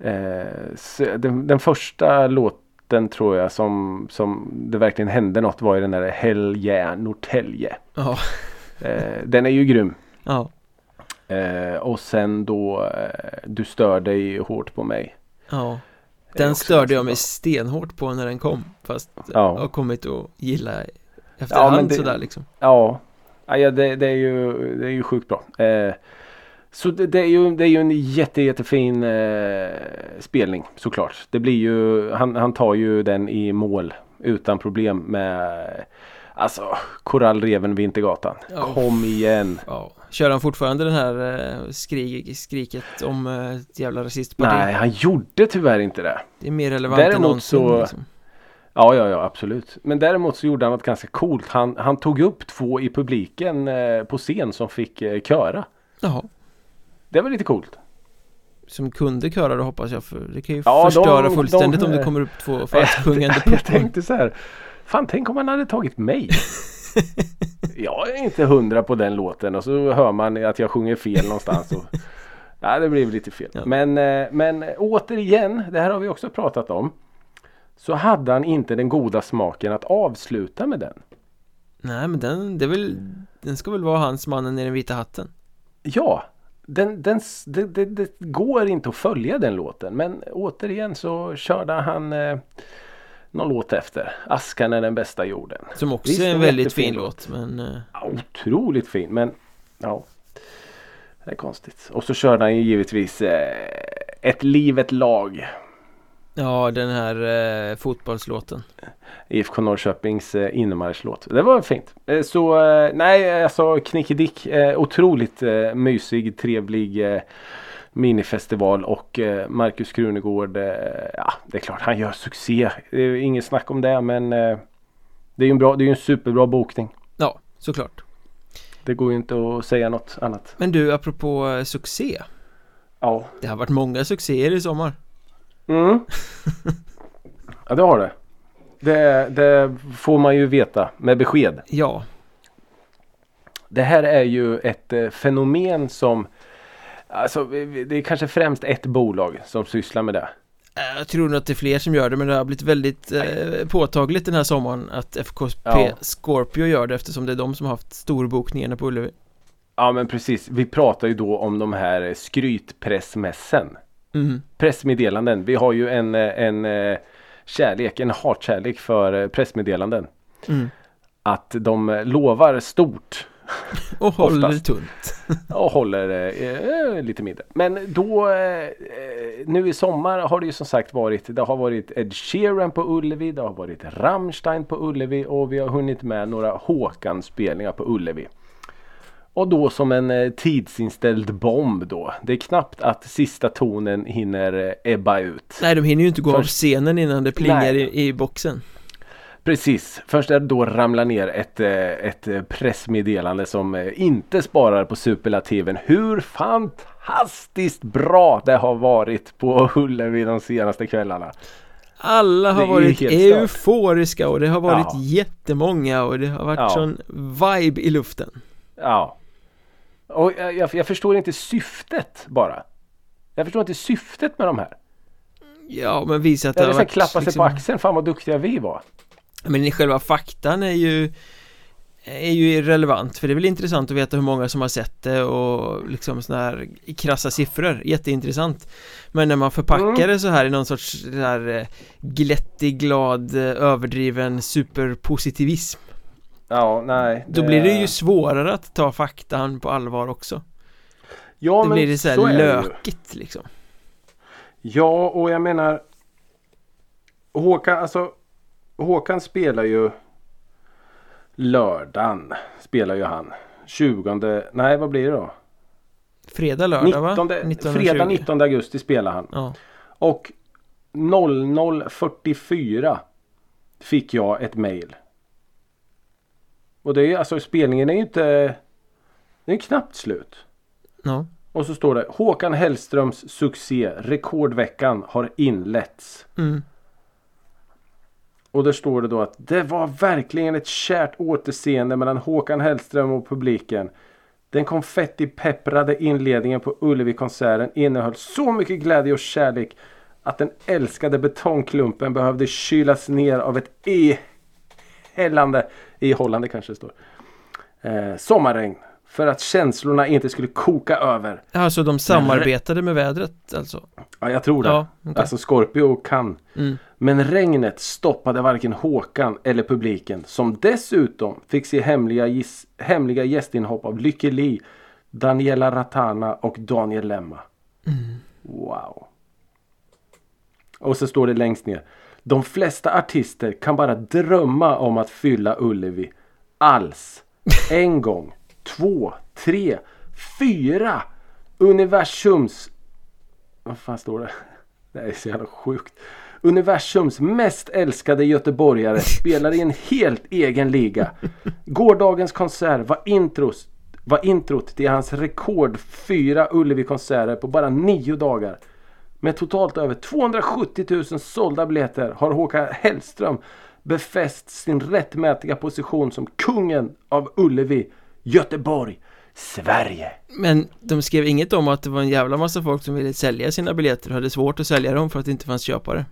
Eh, den, den första låten tror jag som, som det verkligen hände något var ju den där Hell yeah Norrtälje. ja, Eh, den är ju grym. ja, Eh, och sen då eh, Du stör dig hårt på mig. ja Den störde jag mig stenhårt på när den kom Fast Ja. jag har kommit att gilla efterhand men det- sådär liksom Ja, ja ja, det, det, är ju, det är ju sjukt bra. Eh, så det, det, är ju, det är ju en jätte, jättefin eh, spelning såklart. Det blir ju, han, han tar ju den i mål utan problem med Alltså Korallreven Vintergatan. Ja. Kom igen. Ja, kör han fortfarande den här eh, skrik, skriket om eh, ett jävla rasistparti? Nej, han gjorde tyvärr inte det. Det är mer relevant än Däremot någonsin så- liksom. Ja, ja, ja, absolut. Men däremot så gjorde han något ganska coolt. Han, han tog upp två i publiken eh, på scen som fick eh, köra. Jaha, Det var lite coolt. som kunde köra då hoppas jag för det kan ju Ja, de- förstöra de- fullständigt om det kommer upp två falsksjungande Jag puckon tänkte så här. Fan, tänk om han hade tagit mig. jag är inte hundra på den låten och så hör man att jag sjunger fel någonstans. Och, nej, det blev lite fel. Ja. Men, eh, men återigen, det här har vi också pratat om. Så hade han inte den goda smaken att avsluta med den. Nej men den, det är väl, den ska väl vara hans mannen i den vita hatten Ja, den, den, det, det, det går inte att följa den låten. Men återigen så körde han eh, någon låt efter. Askan är den bästa jorden. Som också Visst, är en väldigt fin låt. låt men eh, Ja, Otroligt fin men ja. Det är konstigt. Och så körde han ju givetvis eh, Ett liv, ett lag. Ja den här eh, fotbollslåten IFK Norrköpings eh, innemarschlåt. Det var fint. Eh, så eh, nej alltså Knickedick. Eh, otroligt eh, mysig, trevlig eh, minifestival och Markus Krunegård. Ja det är klart han gör succé. Det är inget snack om det men det är ju en bra, det är en superbra bokning. Ja, såklart Det går ju inte att säga något annat. Men du, apropå succé Ja. Det har varit många succéer i sommar Mm. Ja det har det. det. Det får man ju veta med besked. Ja, Det här är ju ett eh, fenomen som Alltså det är kanske främst ett bolag som sysslar med det. eh, jag tror nog att det är fler som gör det men det har blivit väldigt eh, påtagligt den här sommaren att FKP Ja. Scorpio gör det eftersom det är de som har haft storbokningarna på Ullevi Ja men precis. Vi pratar ju då om de här skrytpressmässen. Mm. Pressmeddelanden. Vi har ju en, eh, en eh, kärlek, en hatkärlek för eh, pressmeddelanden. Mm. Att de lovar stort Och håller Oftast. tunt och håller eh, lite mindre. Men då eh, nu i sommar har det ju som sagt varit Det har varit Ed Sheeran på Ullevi. Det har varit Rammstein på Ullevi och vi har hunnit med några Håkan-spelningar på Ullevi. Och då som en eh, tidsinställd bomb då. Det är knappt att sista tonen hinner eh, ebba ut. Nej, de hinner ju inte gå av Först- scenen innan det plingar i, i boxen Precis. Först är det då ramlar ner ett, eh, ett pressmeddelande som inte sparar på superlativen. Hur fantastiskt bra det har varit på Ullevi de senaste kvällarna. Alla har varit euforiska och det har varit Ja. jättemånga och det har varit Ja. sån vibe i luften Ja. Och jag, jag, jag förstår inte syftet bara. Jag förstår inte syftet med de här. Ja, men visa att det Jag har varit klappa sig liksom- på axeln. Fan vad duktiga vi var. Men själva faktan är ju är ju irrelevant för det är väl intressant att veta hur många som har sett det och liksom sådana här krassa siffror, jätteintressant Men när man förpackar Mm. det så här i någon sorts där eh, glättig, glad, eh, överdriven superpositivism Ja, nej. Då blir det ju svårare att ta faktan på allvar också Ja det men blir det så här så är det ju. lökigt liksom. Ja och jag menar Håkan, alltså Håkan spelar ju Lördagen spelar ju han 20 Nej vad blir det då? Fredag, lördag va? 19, 19 fredag 20. 19 augusti spelar han. Ja. Och 00.44 fick jag ett mail. Och det är alltså spelningen är ju inte Den är knappt slut. ja. Och så står det Håkan Hellströms succé Rekordveckan har inletts. Mm. Och där står det då att det var verkligen ett kärt återseende mellan Håkan Hellström och publiken. Den konfettipepprade inledningen på Ullevi-konserten innehöll så mycket glädje och kärlek att den älskade betongklumpen behövde kylas ner av ett ihällande, ihållande kanske det står, eh, sommarregn. För att känslorna inte skulle koka över. Alltså de samarbetade med vädret alltså? Ja, jag tror det. Ja, okej. Alltså Scorpio kan. Mm. Men regnet stoppade varken Håkan eller publiken som dessutom fick se hemliga, gis- hemliga gästinhopp av Lykke Li, Daniela Ratana och Daniel Lemma. Wow. Och så står det längst ner. De flesta artister kan bara drömma om att fylla Ullevi. Alls. En gång. Två. Tre. Fyra. Universums vad fan står det? Det här är så jävla sjukt. Universums mest älskade göteborgare spelar i en helt egen liga. Gårdagens konsert var, intros, var introt till hans rekord fyra Ullevi-konserter på bara nio dagar. Med totalt över 270 000 sålda biljetter har Håkan Hellström befäst sin rättmätiga position som kungen av Ullevi, Göteborg, Sverige. Men de skrev inget om att det var en jävla massa folk som ville sälja sina biljetter och hade svårt att sälja dem för att det inte fanns köpare.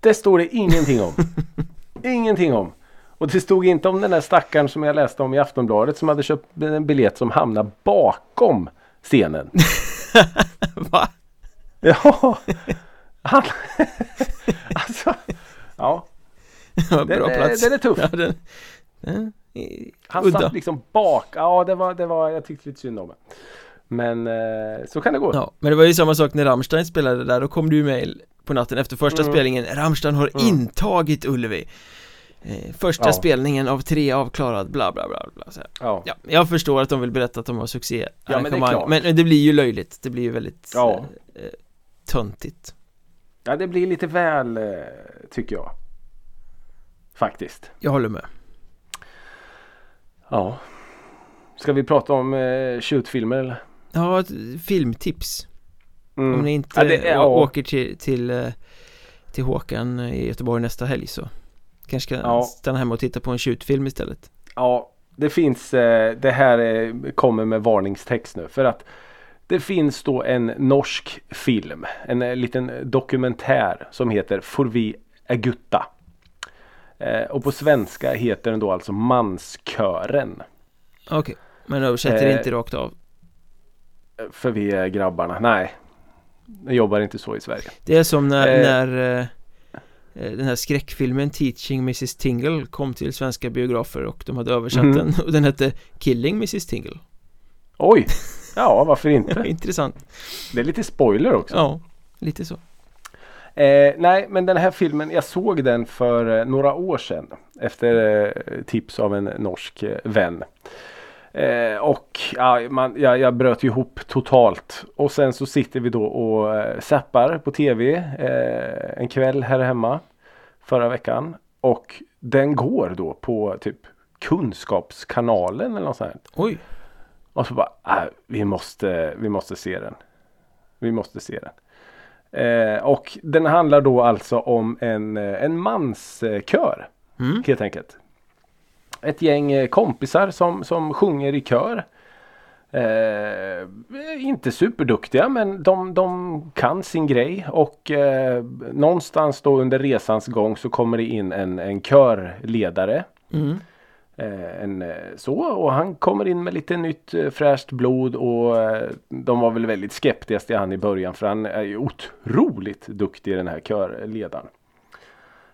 Det står det ingenting om. ingenting om. Och det stod inte om den där stackaren som jag läste om i Aftonbladet som hade köpt en biljett som hamnade bakom scenen. Va? Ja, han... alltså, ja. Bra Den, är- plats. den är tuff. Ja, den, den, är Han udda. satt liksom bak. Ja, det var, det var, jag tyckte lite synd om det. Men eh, så kan det gå. Ja, men det var ju samma sak när Rammstein spelade där, då kom det ju mail på natten efter första Mm. spelningen Rammstein har Mm. intagit Ullevi eh, Första Ja. spelningen av tre avklarad, bla bla bla, bla så. Ja. Ja, jag förstår att de vill berätta att de har succé Ja, men det är klart. men, det blir ju löjligt, det blir ju väldigt Ja. eh, töntigt ja, det blir lite väl eh, tycker jag. Faktiskt. Jag håller med Ja. Ska vi prata om eh, shootfilmer eller? Ja, filmtips Mm. Om ni inte Ja, det ja. åker till, till, eh, till Håkan i Göteborg nästa helg så Kanske ska Ja. stanna hemma och titta på en shootfilm istället Ja, det finns, eh, det här kommer med varningstext nu för att det finns då en norsk film, en eh, liten dokumentär som heter Får vi är gutta. Eh, och på svenska heter den då alltså Manskören. Okej, men översätter Eh, inte rakt av För vi är grabbarna. Nej, jag jobbar inte så i Sverige. Det är som när, Eh. när eh, den här skräckfilmen Teaching Mrs Tingle kom till svenska biografer och de hade översatt Mhm. den och den hette Killing Mrs Tingle Oj! Ja, varför inte? Intressant Det är lite spoiler också. Ja, lite så Eh, nej, men den här filmen, jag såg den för eh, några år sedan. Efter eh, tips av en norsk eh, vän. Eh, och ja, man, ja, jag bröt ihop totalt. Och sen så sitter vi då och eh, zappar på tv eh, en kväll här hemma. Förra veckan. Och den går då på typ Kunskapskanalen eller något sånt. Oj, Och så bara, äh, vi, måste, vi måste se den. Vi måste se den. Eh, och den handlar då alltså om en, eh, en manskör mm. helt enkelt. Ett gäng eh, kompisar som, som sjunger i kör. Eh, inte superduktiga men de, de kan sin grej och eh, någonstans då under resans gång så kommer det in en, en körledare. Mm. Eh, en, eh, så och han kommer in med lite nytt eh, fräscht blod och eh, de var väl väldigt skeptiska till han i början för han är ju otroligt duktig den här körledaren.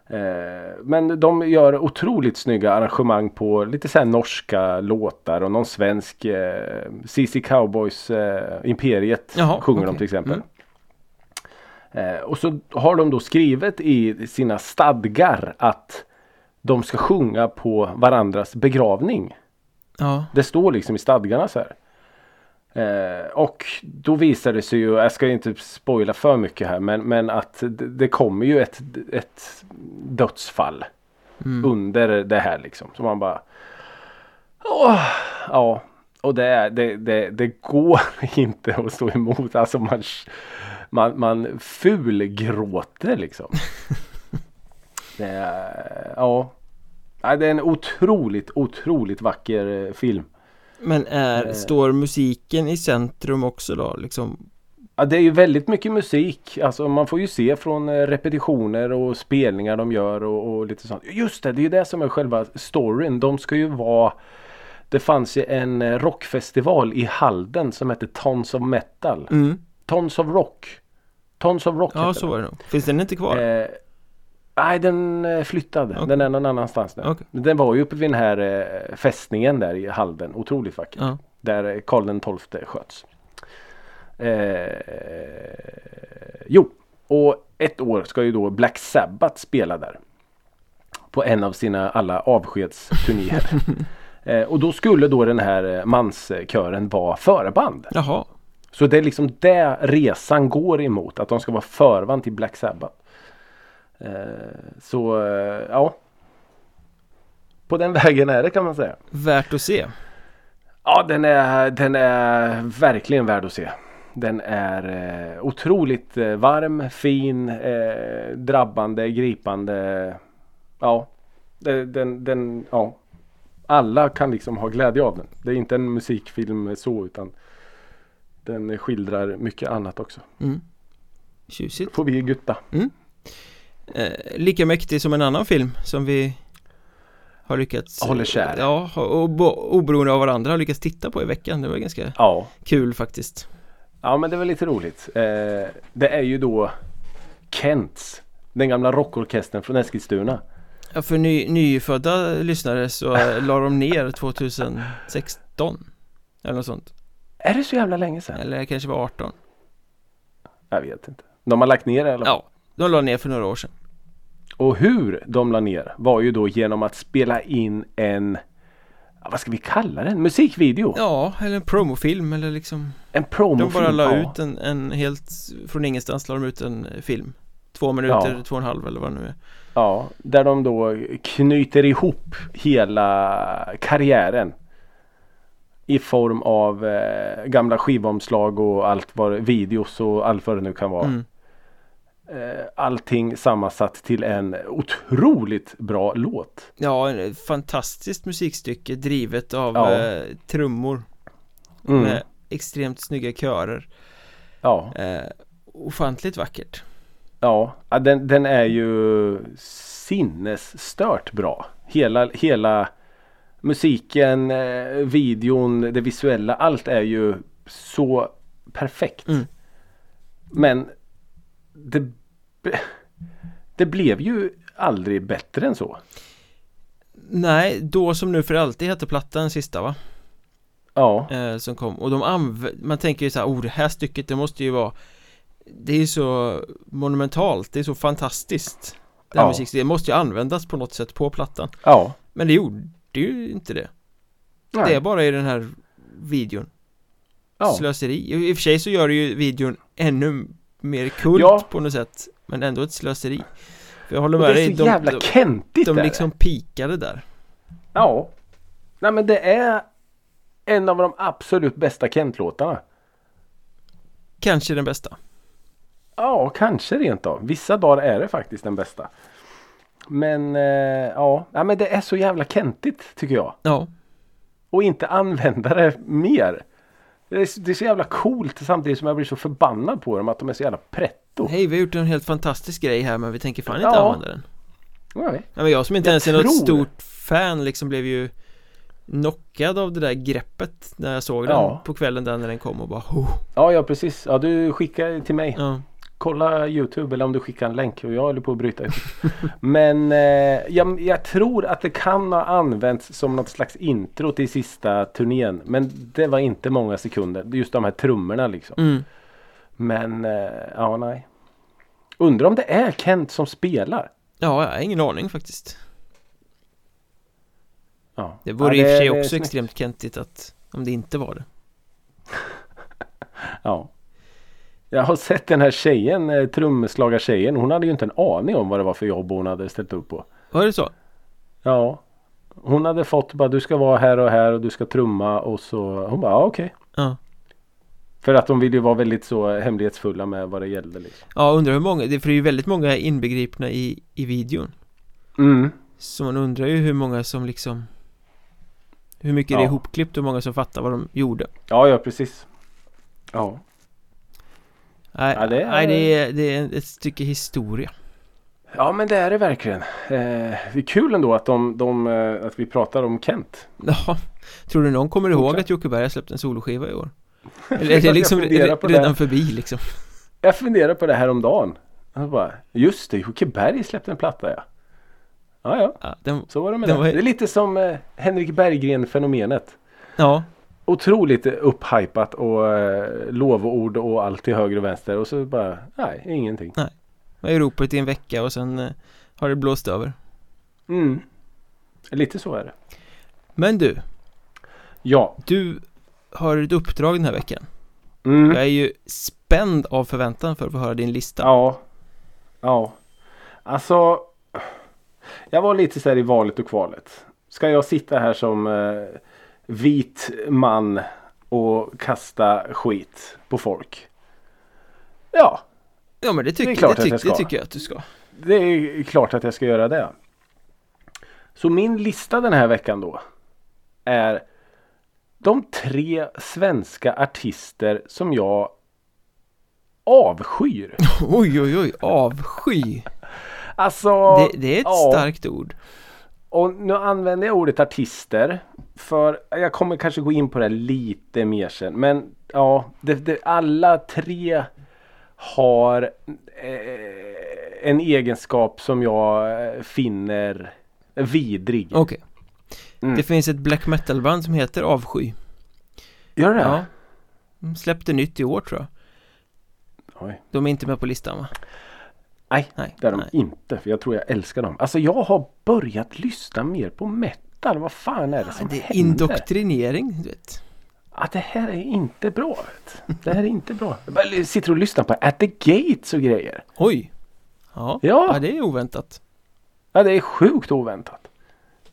Eh, men de gör otroligt snygga arrangemang på lite så här norska låtar och någon svensk eh, CC Cowboys eh, Imperiet Jaha, sjunger de okej. till exempel. Mm. Eh, och så har de då skrivit i sina stadgar att de ska sjunga på varandras begravning. Ja, Det står liksom i stadgarna så här. Eh, och då visar det sig ju, jag ska inte spoila för mycket här men, men att det, det kommer ju ett, ett dödsfall mm. under det här liksom. Så man bara Åh, Ja och det, det, det, det går inte att stå emot. Alltså man, man, man fulgråter liksom. Det ja. Ja, Det är en otroligt, otroligt vacker eh, film. Men är, Eh. står musiken i centrum också då liksom? Ja, det är ju väldigt mycket musik. Alltså man får ju se från eh, repetitioner och spelningar de gör och, och lite sånt. Just det, det är ju det som är själva storyn. De ska ju vara Det fanns ju en rockfestival i Halden som hette Tons of Metal. Mm. Tons of Rock. Tons of Rock Ja så var det nog Finns den inte kvar? Eh, nej den är flyttad. Okej. Den är någon annanstans nu. Okej. Den var ju uppe vid den här eh, fästningen där i Halden. Otroligt vacker. Ja. Där eh, Karl XII sköts. Eh, jo, och ett år ska ju då Black Sabbath spela där. På en av sina alla avskedsturnéer. eh, och då skulle då den här eh, manskören vara förband. Jaha Så det är liksom det resan går emot. Att de ska vara förband till Black Sabbath. Eh, så eh, ja. På den vägen är det kan man säga. Värt att se Ja den är, den är verkligen värd att se. Den är eh, otroligt varm, fin, drabbande, gripande. Ja. Den, den, ja. Alla kan liksom ha glädje av den. Det är inte en musikfilm så utan den skildrar mycket annat också. mm. Tjusigt Får vi gutta. Eh, Lika mäktig som en annan film som vi har lyckats Håller kär. Ja, och bo- oberoende av varandra har lyckats titta på i veckan Det var ganska Ja. kul faktiskt Ja men det var lite roligt. Eh, det är ju då Kents. Den gamla rockorkestern från Eskilstuna. Ja, för ny, nyfödda lyssnare så la de ner 2016 Eller något sånt Är det så jävla länge sedan? Eller kanske var 18 Jag vet inte. De har lagt ner det fall. Ja, de la ner för några år sedan Och hur de la ner var ju då genom att spela in en vad ska vi kalla den? Musikvideo? Ja, eller en promofilm eller liksom En promofilm? De bara la ja. ut en, en helt Från ingenstans la de ut en film Två minuter, Ja. två och en halv eller vad det nu är Ja, där de då knyter ihop hela karriären. I form av eh, gamla skivomslag och allt vad videos och allt vad det nu kan vara. mm. Eh, allting sammansatt till en otroligt bra låt. Ja, fantastiskt musikstycke drivet av Ja. eh, trummor Mm. Med extremt snygga körer Ja, eh, Ofantligt vackert ja. ja den, den är ju sinnesstört bra. Hela, hela musiken, eh, videon, det visuella, allt är ju så perfekt. Mm. Men det, det blev ju aldrig bättre än så. Nej, då som nu för alltid hette plattan sista va? Ja, Eh, som kom och de anv- man tänker ju så här, oh det här stycket det måste ju vara Det är ju så monumentalt, det är så fantastiskt Det här Ja. musikstycket, det måste ju användas på något sätt på plattan ja. Men det gjorde ju inte det Nej. Det är bara i den här videon ja. Slöseri, i i och för sig så gör det ju videon ännu mer kult Ja. på något sätt Men ändå ett slöseri För jag håller med det är dig, så de, jävla de, kentigt de det. liksom pikade där Ja. Nej men det är en av de absolut bästa Kent-låtarna. Kanske den bästa Ja, kanske rent av. Vissa dagar är det faktiskt den bästa. Men eh, ja, Nej, men det är så jävla kentigt tycker jag. Ja, Och inte använda det mer. Det är, det är så jävla coolt samtidigt som jag blir så förbannad på dem att de är så jävla pretto. hej vi har gjort en helt fantastisk grej här men vi tänker fan inte Ja. använda den Nej. Ja men jag som inte Jag ens är något tror- stort fan liksom blev ju knockad av det där greppet när jag såg den Ja. på kvällen där när den kom och bara oh, Ja, ja precis. Ja, du skickade till mig. ja. Kolla Youtube eller om du skickar en länk och jag håller på att bryta ihop. Men eh, jag, jag tror att det kan ha använts som något slags intro till sista turnén. Men det var inte många sekunder. Just de här trummorna liksom. Mm. Men eh, ja, nej. Undrar om det är Kent som spelar. Ja, jag har ingen aning faktiskt. Ja. Det vore ja, i och för sig det också extremt kentigt att om det inte var det. Ja. Jag har sett den här tjejen, eh, trumslagartjejen. Hon hade ju inte en aning om vad det var för jobb hon hade ställt upp på. Var det så? Ja. Hon hade fått bara du ska vara här och här och du ska trumma och så hon bara ja, okej. Ja. För att de vill ju vara väldigt så hemlighetsfulla med vad det gällde liksom. Ja, undrar hur många, det för det är ju väldigt många inbegripna i, i videon. Mm. Så man undrar ju hur många som liksom Hur mycket det är Ja. ihopklippt och hur många som fattar vad de gjorde. Ja, ja precis. Ja. Nej, Ja, det är- nej det, är, det är ett stycke historia. Ja men det är det verkligen. Eh, det är kul ändå att, de, de, eh, att vi pratar om Kent. Ja, tror du någon kommer ihåg att Jocke Berg har släppt en soloskiva i år? Eller är det liksom re- på redan det. förbi liksom? Jag funderar på det här om dagen. Jag bara, just det, Jocke Berg släppte en platta ja. Ja ja, Ja, den, så var det med Det det. var- Det är lite som eh, Henrik Berggren-fenomenet. ja, Otroligt upphypat och eh, lovord och allt till höger och vänster och så bara, nej, ingenting. var i ropet i en vecka och sen eh, har det blåst över. Mm. Lite så är det. Men du, Ja. du har ett uppdrag den här veckan. Mm. Jag är ju spänd av förväntan för att få höra din lista. Ja. Ja. Alltså. Jag var lite så här i valet och kvalet. Ska jag sitta här som eh, vit man och kasta skit på folk? Ja, Ja men det, tycker Det är klart det, att jag ska. det tycker jag att du ska. det är klart att jag ska göra det. Så min lista den här veckan då är de tre svenska artister som jag avskyr. Oj oj oj, avsky. Alltså, Det, det är ett ja. starkt ord. Och nu använder jag ordet artister för jag kommer kanske gå in på det lite mer sen. Men ja, det, det, alla tre har eh, en egenskap som jag finner vidrig. Okej. Mm. Det finns ett black metal band som heter Avsky. Gör det? Ja. De släppte nytt i år tror jag. Oj. De är inte med på listan va? Nej, Nej. det är de nej. inte. För jag tror jag älskar dem. Alltså jag har börjat lyssna mer på metal. Vad fan är det som Det är händer? indoktrinering, du vet. Ja, det här är inte bra. Vet. Det här är inte bra. Jag sitter och lyssnar på At the Gates och grejer. Oj. Ja, Ja. ja det är oväntat. Ja, det är sjukt oväntat.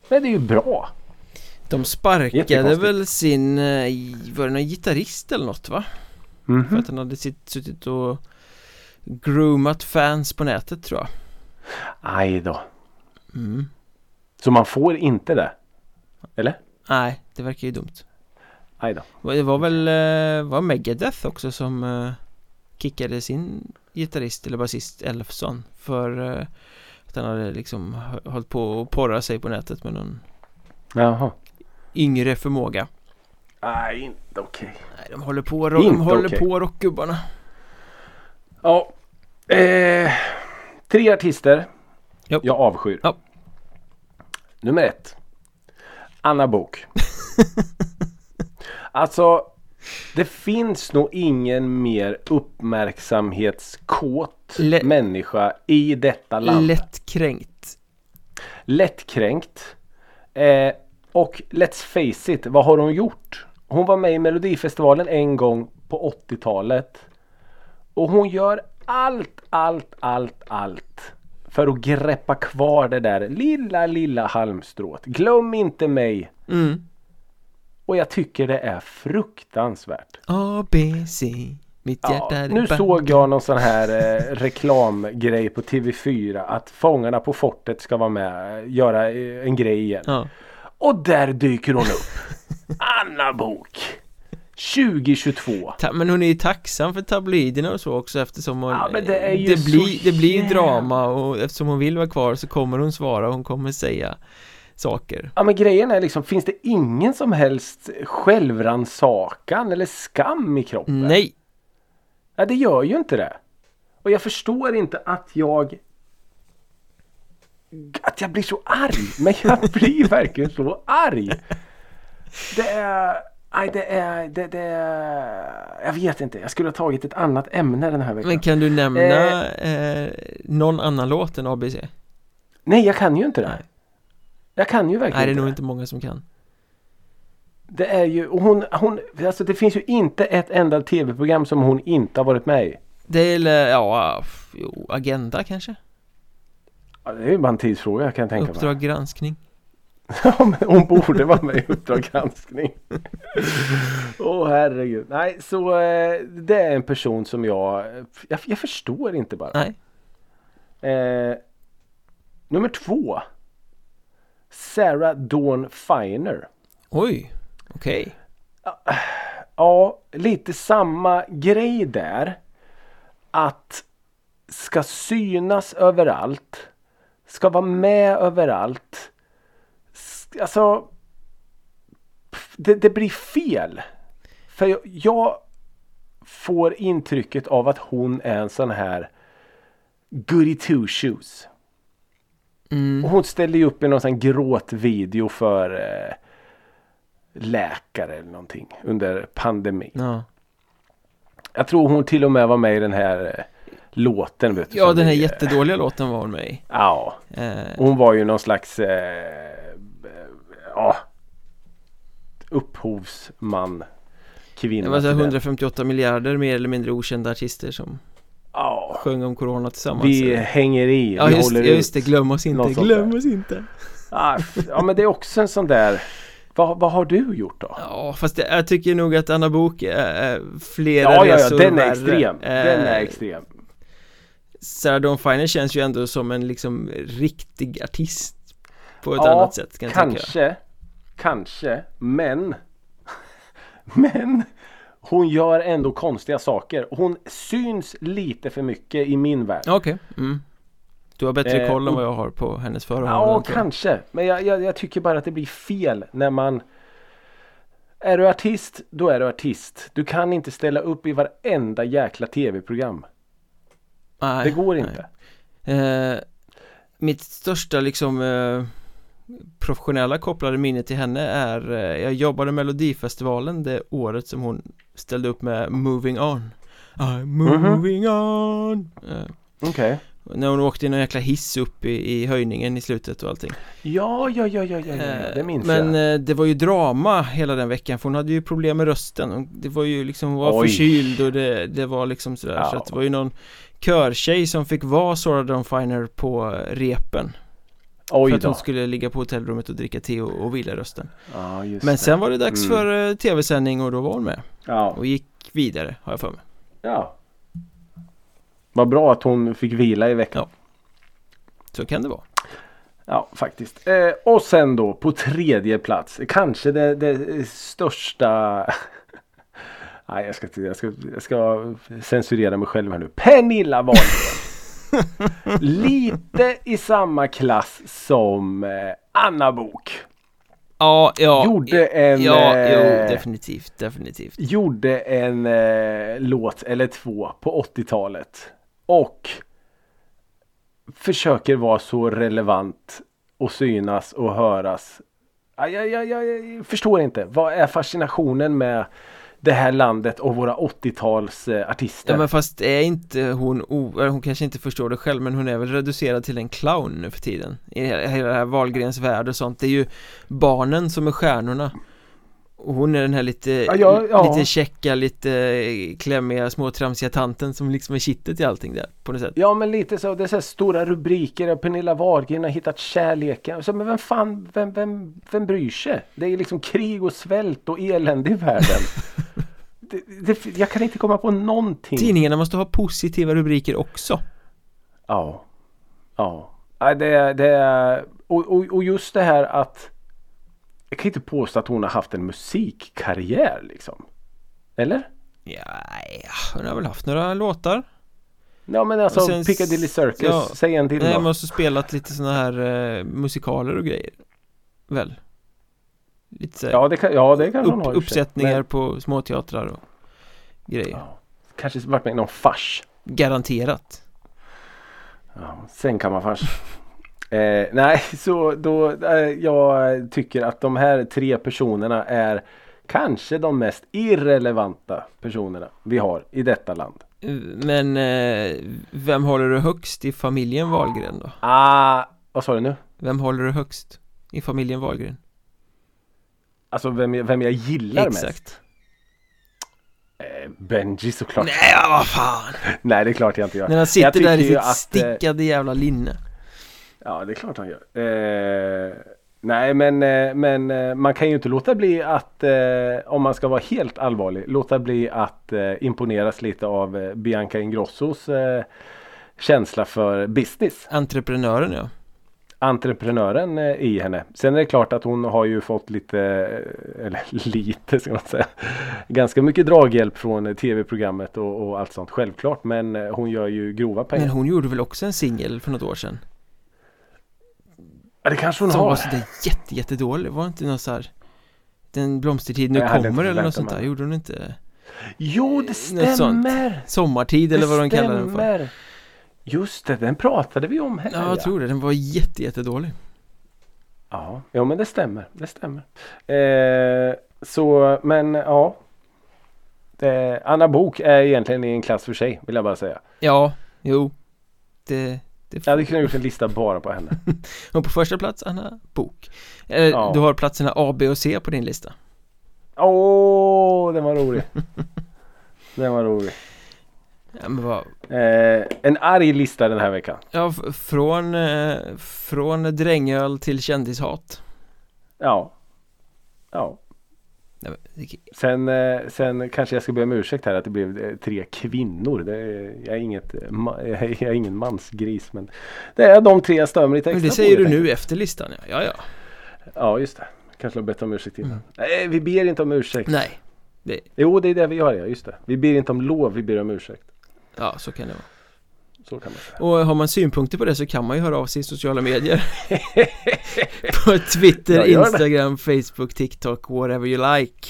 Men det är ju bra. De sparkade väl sin, eh, var det någon gitarrist eller något va? För Mhm. att han hade sitt, suttit och groomat fans på nätet tror jag. Aj då. Mm. Så man får inte det? Eller? Nej, det verkar ju dumt. Aj då. Och Det var väl, eh, var Megadeth också som eh, kickade sin gitarrist eller basist Elfson för eh, att han hade liksom hå- hållit på att porra sig på nätet med någon Jaha. yngre förmåga. Nej, inte okej. Nej, de håller på, de håller okej. på rockgubbarna. Ja. Eh, tre artister. Ja. Jag avskyr. Ja. Nummer ett. Anna Bok. alltså. Det finns nog ingen mer uppmärksamhetskåt Lä- människa i detta land. Lättkränkt. lättkränkt. Eh, och let's face it, vad har hon gjort? Hon var med i Melodifestivalen en gång på 80-talet. Och hon gör allt, allt, allt, allt för att greppa kvar det där lilla, lilla halmstrået. Glöm inte mig. Mm. Och jag tycker det är fruktansvärt. A, B, C. Mitt Ja, hjärta är nu såg jag någon sån här eh, reklamgrej på TV4 att Fångarna på fortet ska vara med, göra eh, en grej igen. Ja. Och där dyker hon upp. Anna Bok 2022. Ta- Men hon är ju tacksam för tabloiderna och så också eftersom hon Ja, det är det blir, det blir drama och eftersom hon vill vara kvar så kommer hon svara och hon kommer säga saker Ja men grejen är liksom, finns det ingen som helst självrannsakan eller skam i kroppen? Nej! Ja, det gör ju inte det. Och jag förstår inte att jag att jag blir så arg. Men jag blir verkligen så arg. Det är... Nej, det är, det, det är... Jag vet inte. Jag skulle ha tagit ett annat ämne den här veckan. Men kan du nämna eh, någon annan låt än ABC? Nej, jag kan ju inte det. Nej. Jag kan ju verkligen Nej, det är inte nog inte många som kan Det är ju, och hon, hon, alltså det finns ju inte ett enda tv-program som hon inte har varit med i. Det är, ja, jo, Agenda kanske? Ja, det är ju bara en tidsfråga kan jag tänka mig. Uppdrag granskning Ja, men hon borde vara med i Uppdrag granskning. Åh herregud. Nej, så eh, det är en person som jag, jag, jag förstår inte bara. Nej, Eh, nummer två. Sarah Dawn Finer. oj, okej Ja, lite samma grej där. Att ska synas överallt. Ska vara med överallt. Alltså. Det, det blir fel. För jag, jag får intrycket av att hon är en sån här goody two shoes. mm. Och hon ställde ju upp i någon sån gråtvideo för eh, läkare eller någonting under pandemin. Ja, Jag tror hon till och med var med i den här eh, låten. Vet du, ja den här vi, eh, jättedåliga låten var hon med i Ja, eh, hon var ju någon slags eh, ja, upphovsman. Kvinna. Det var så här till den. 158 miljarder mer eller mindre okända artister som Ja, sjöng om corona tillsammans vi hänger i. Ja vi just, håller ja, just det, glöm oss inte, glöm där. oss inte Ah, ja men det är också en sån där. Vad, vad har du gjort då? Ja fast det, jag tycker nog att Anna Bok är, flera Ja, ja, ja, resor den är extrem. Den är extrem. Sarah Dawn Finer känns ju ändå som en liksom riktig artist På ett Ja, annat sätt kan jag tänka Kanske, men Men Hon gör ändå konstiga saker. Hon syns lite för mycket i min värld. Okej, mm. Du har bättre Eh, koll än vad jag har på hennes Ja, förhållanden jag. kanske. Men jag, jag, jag tycker bara att det blir fel när man Är du artist, då är du artist. Du kan inte ställa upp i varenda jäkla tv-program. Nej, Det går nej. inte. Eh, mitt största liksom eh, professionella kopplade minne till henne är eh, Jag jobbade Melodifestivalen det året som hon ställde upp med Moving On I'm moving on eh, Okej. När hon åkte i någon jäkla hiss upp i, i höjningen i slutet och allting Ja, ja, ja, ja, ja, ja, ja, det minns Men jag. eh, det var ju drama hela den veckan för hon hade ju problem med rösten Det var ju liksom, hon var Oj. förkyld och det, det var liksom sådär Ja. Så att det var ju någon körtjej som fick vara Sora Dawn Finer på eh, repen Oj För att då. hon skulle ligga på hotellrummet och dricka te och, och vila rösten Ja, just Men det. sen var det dags Mm. för eh, tv-sändning och då var hon med Ja, Och gick vidare har jag för mig ja. Vad bra att hon fick vila i veckan. Så kan det vara Ja, faktiskt. Eh, och sen då på tredje plats. Kanske det, det största. Nej, jag ska, jag, ska, jag ska censurera mig själv här nu. Pernilla Wahlgren. Lite i samma klass som eh, Anna Bok. Ja, ja Gjorde en, Ja, eh, jo, definitivt, definitivt Gjorde en eh, låt eller två på 80-talet. Och försöker vara så relevant och synas och höras. Ja, Jag, jag, jag, jag förstår inte. Vad är fascinationen med det här landet och våra 80-tals eh, artister? Ja men fast är inte hon, o- hon kanske inte förstår det själv men hon är väl reducerad till en clown nu för tiden. I hela det här Wahlgrens värld och sånt. Det är ju barnen som är stjärnorna hon är den här lite, Ja, ja, ja. lite checka, lite klämmiga, små tramsiga tanten som liksom är kittet i allting där på något sätt Ja men lite så, det är så stora rubriker Pernilla Wahlgren har hittat kärleken. Så, men vem fan, vem, vem, vem bryr sig? Det är liksom krig och svält och elände i världen. det, det, jag kan inte komma på någonting. Tidningarna måste ha positiva rubriker också Ja. Ja. Det, är- det, är- och, och, och just det här att jag kan inte påstå att hon har haft en musikkarriär liksom. Eller? Ja, hon har väl haft några låtar Ja men alltså sen Piccadilly Circus, ja. säg en till Nej, man måste spelat lite såna här eh, musikaler och grejer Väl? Lite så här, Ja det kan, ja, det kan hon upp, ha för sig. uppsättningar Men- på småteatrar och grejer Ja. Kanske varit med i någon fars. Garanterat. Ja, sängkammarfars. Eh, nej, så då eh, jag tycker att de här tre personerna är kanske de mest irrelevanta personerna vi har i detta land. Men eh, vem håller du högst i familjen Wahlgren då? Ah, vad sa du nu? Vem håller du högst i familjen Wahlgren? Alltså vem vem jag gillar mest? Exakt. Eh, Benji såklart. Nej, vad fan! Nej, det är klart jag inte gör. När han sitter där i sitt att, eh, stickade jävla linne. Ja, det är klart han gör. Eh, nej, men, eh, men eh, man kan ju inte låta bli att, eh, om man ska vara helt allvarlig, låta bli att eh, imponeras lite av eh, Bianca Ingrossos känsla för business. Entreprenören ja. Entreprenören i henne. Sen är det klart att hon har ju fått lite, eller lite ska man säga, ganska mycket draghjälp från tv-programmet och, och allt sånt självklart. Men hon gör ju grova pengar. Men hon gjorde väl också en singel för något år sedan? Ja, det kanske hon Som har. var sådär jätte, jättedålig. Var det inte något så här Den blomstertid nu kommer eller något sånt där? Gjorde hon inte? Jo, det stämmer! Sommartid eller vad de kallar den för? Just det, den pratade vi om här. Ja, jag tror det. Den var jätte, jättedålig. Ja, ja men det stämmer. Det stämmer. Eh, så, men ja. Eh, Anna Bok är egentligen i en klass för sig, vill jag bara säga. Ja, jo. Det, det Jag hade kunnat gjort en lista bara på henne. Och på första plats Anna Bok. Eh, Ja. Du har platserna A, B och C på din lista. Åh, den var rolig. Den var rolig. Ja, vad, Eh, en arg lista den här veckan. ja, från, eh, från drängöl till kändishat. Ja. Ja. Men, det- Sen, eh, sen kanske jag ska be om ursäkt här att det blev eh, tre kvinnor. Det jag, är inget, jag är ingen mansgris men det är de tre jag stör mig lite Men extra det säger på, du nu efter listan ja. Ja, ja. Ja just det. Kanske har bett om ursäkt innan. Mm. Nej vi ber inte om ursäkt. Nej. Jo det är det vi gör ja, just det. Vi ber inte om lov, vi ber om ursäkt. Ja, så kan det vara. Så kan man säga. Och har man synpunkter på det så kan man ju höra av sig i sociala medier På Twitter. Instagram, Facebook, TikTok, whatever you like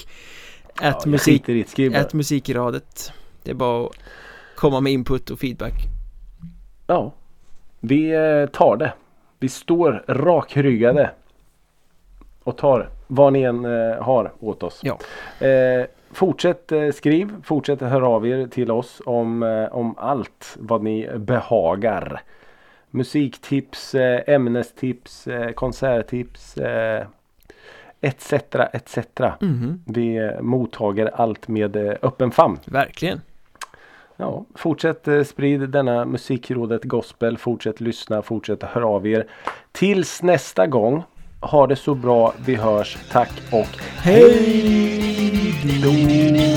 Ja, Att jag musik, at musikradet Det är bara att komma med input och feedback Ja. Vi eh, tar det. Vi står rakryggade. Och tar vad ni än eh, har åt oss. Ja. Eh, fortsätt eh, skriv, fortsätt höra av er till oss om, eh, om allt vad ni behagar. Musiktips, eh, ämnestips, konserttips etc. etc. Mhm, Vi mottager allt med öppen famn. Verkligen Ja, fortsätt sprid denna musikrådet gospel. Fortsätt lyssna, fortsätt höra av er. Tills nästa gång. Ha det så bra. Vi hörs. Tack och Hej No.